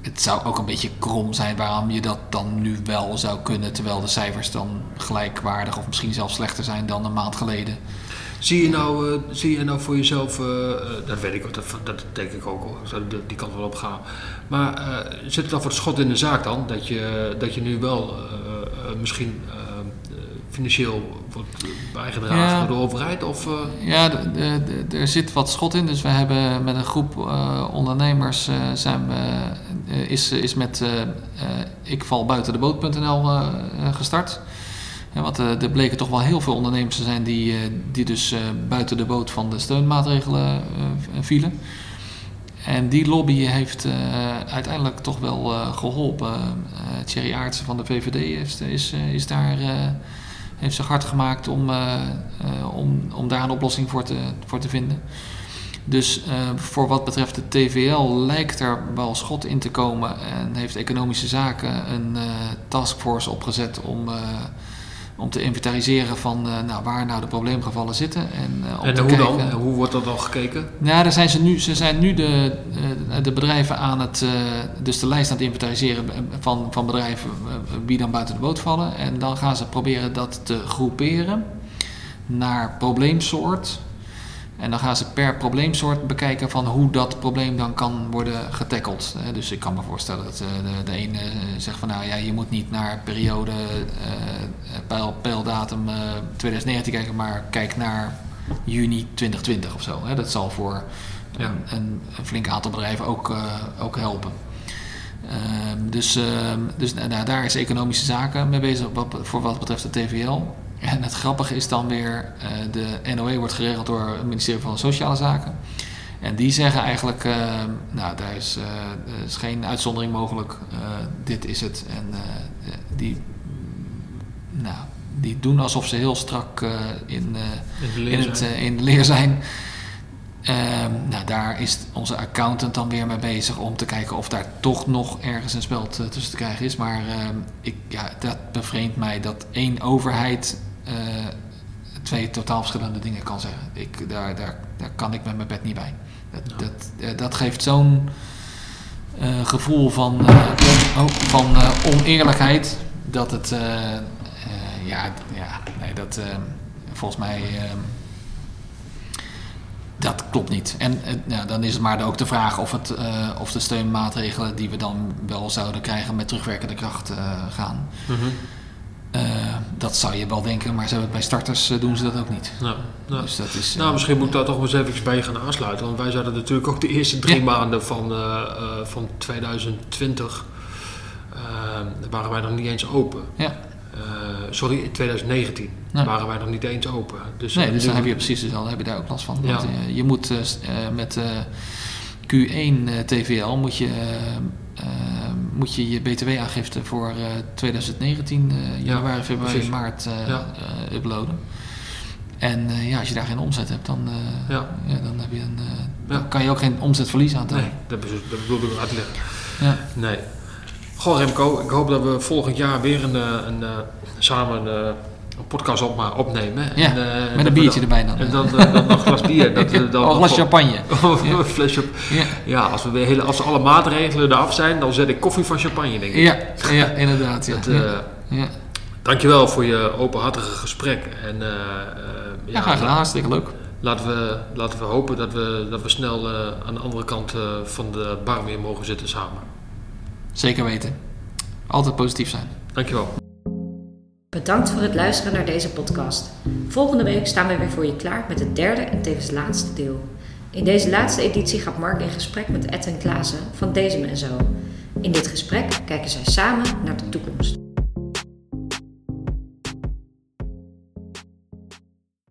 het zou ook een beetje krom zijn waarom je dat dan nu wel zou kunnen, terwijl de cijfers dan gelijkwaardig of misschien zelfs slechter zijn dan een maand geleden. Zie je nou, eh, zie je nou voor jezelf, eh, eh, dat weet ik ook, dat, dat denk ik ook, hoor, die- kant wel op gaan. Maar zit er dan voor het schot in de zaak dan, dat je, dat je nu wel misschien financieel wordt bijgedragen Ja. door de overheid? Of, Ja, er zit wat schot in. Dus we hebben met een groep ondernemers eh, zijn we, is, is met ik val buiten de boot.nl eh, gestart. Ja, want eh, er bleken toch wel heel veel ondernemers te zijn die, eh, die dus eh, buiten de boot van de steunmaatregelen vielen. En die lobby heeft uiteindelijk toch wel eh, geholpen. Eh Thierry Aartsen van de VVD is, is, is daar, heeft zich hard gemaakt om, om, om daar een oplossing voor te, voor te vinden. Dus voor wat betreft de TVL lijkt er wel schot in te komen en heeft Economische Zaken een taskforce opgezet om, om te inventariseren van eh, nou, waar nou de probleemgevallen zitten. En, eh, om en te hoe kijken, dan? Hoe wordt dat dan gekeken? ja, daar zijn ze nu. Ze zijn nu de, eh, de bedrijven aan het. dus de lijst aan het inventariseren van, van bedrijven wie dan buiten de boot vallen. En dan gaan ze proberen dat te groeperen naar probleemsoort. En dan gaan ze per probleemsoort bekijken van hoe dat probleem dan kan worden getackeld. Dus ik kan me voorstellen dat eh, de, de ene eh, zegt van nou ja, je moet niet naar periode peil, peildatum eh, 2019 kijken, maar kijk naar juni 2020 of zo. Hè. Dat zal voor Ja. een, een, een flink aantal bedrijven ook, eh, ook helpen. Ehm, dus ehm, dus nou, daar is economische zaken mee bezig wat, voor wat betreft de TVL. En het grappige is dan weer, eh, de NOE wordt geregeld door het ministerie van Sociale Zaken. En die zeggen eigenlijk, ehm, nou daar is, eh, is geen uitzondering mogelijk, Eh, dit is het. En eh, die, nou, die doen alsof ze heel strak eh, in, eh, In in, leer het, zijn? eh, in de leer zijn. Ehm, nou, daar is onze accountant dan weer mee bezig om te kijken of daar toch nog ergens een speld eh, tussen te krijgen is. Maar ehm, ik, ja, dat bevreemdt mij dat één overheid eh, twee totaal verschillende dingen kan zeggen. Ik, daar, daar, daar kan ik met mijn bed niet bij. Dat, Ja. dat, eh, dat geeft zo'n eh, gevoel van, eh, on- oh, van eh, oneerlijkheid dat het, eh, eh, ja, ja, nee, dat eh, volgens mij. ehm, dat klopt niet. En eh, ja, dan is het maar ook de vraag of, het, eh, of de steunmaatregelen die we dan wel zouden krijgen met terugwerkende kracht eh, gaan. Eh, dat zou je wel denken, maar ze hebben het bij starters eh, doen ze dat ook niet. Nou, nou. Dus dat is, Nou, eh, misschien moet ik daar toch eens even bij gaan aansluiten. Want wij zaten natuurlijk ook de eerste drie Ja. maanden van, eh, van 2020... eh, waren wij nog niet eens open. Ja. Sorry, in 2019 Nee. waren wij nog niet eens open. Dus, Nee, dus dan heb je precies dezelfde, heb je daar ook last van. Ja. Eh, je moet met eh, Q1 eh, TVL moet je, moet je je BTW-aangifte voor eh, 2019, eh, januari, februari, precies. maart eh, Ja. eh, uploaden. En eh, ja, als je daar geen omzet hebt, dan, eh, Ja. ja, dan, heb je een, eh, Ja. dan kan je ook geen omzetverlies aantonen. Nee, dat, bedoel- dat bedoelde ik uitleggen. Ja. Nee. Goh Remco, ik hoop dat we volgend jaar weer een, eh, een, eh, samen eh, een podcast op, maar opnemen. Ja, En, eh, Met een biertje dan- erbij dan. En dan, eh, dan een glas bier. Dat, dan oh, een glas champagne. Of Ja. een flesje op. Ja. Ja, als, we weer hele, als alle maatregelen eraf zijn, dan zet ik koffie van champagne, denk ik. Ja, ja, inderdaad. Ja. Dat, ja. eh, ja. Dankjewel voor je openhartige gesprek. En, eh, eh, ja, graag gedaan. Hartstikke leuk. Laten we, laten we hopen dat we, dat we snel eh, aan de andere kant eh, van de bar weer mogen zitten samen. Zeker weten. Altijd positief zijn. Dankjewel. Bedankt voor het luisteren naar deze podcast. Volgende week staan we weer voor je klaar met het derde en tevens laatste deel. In deze laatste editie gaat Mark in gesprek met Edwin Klaassen van Dezem en Zo. In dit gesprek kijken zij samen naar de toekomst.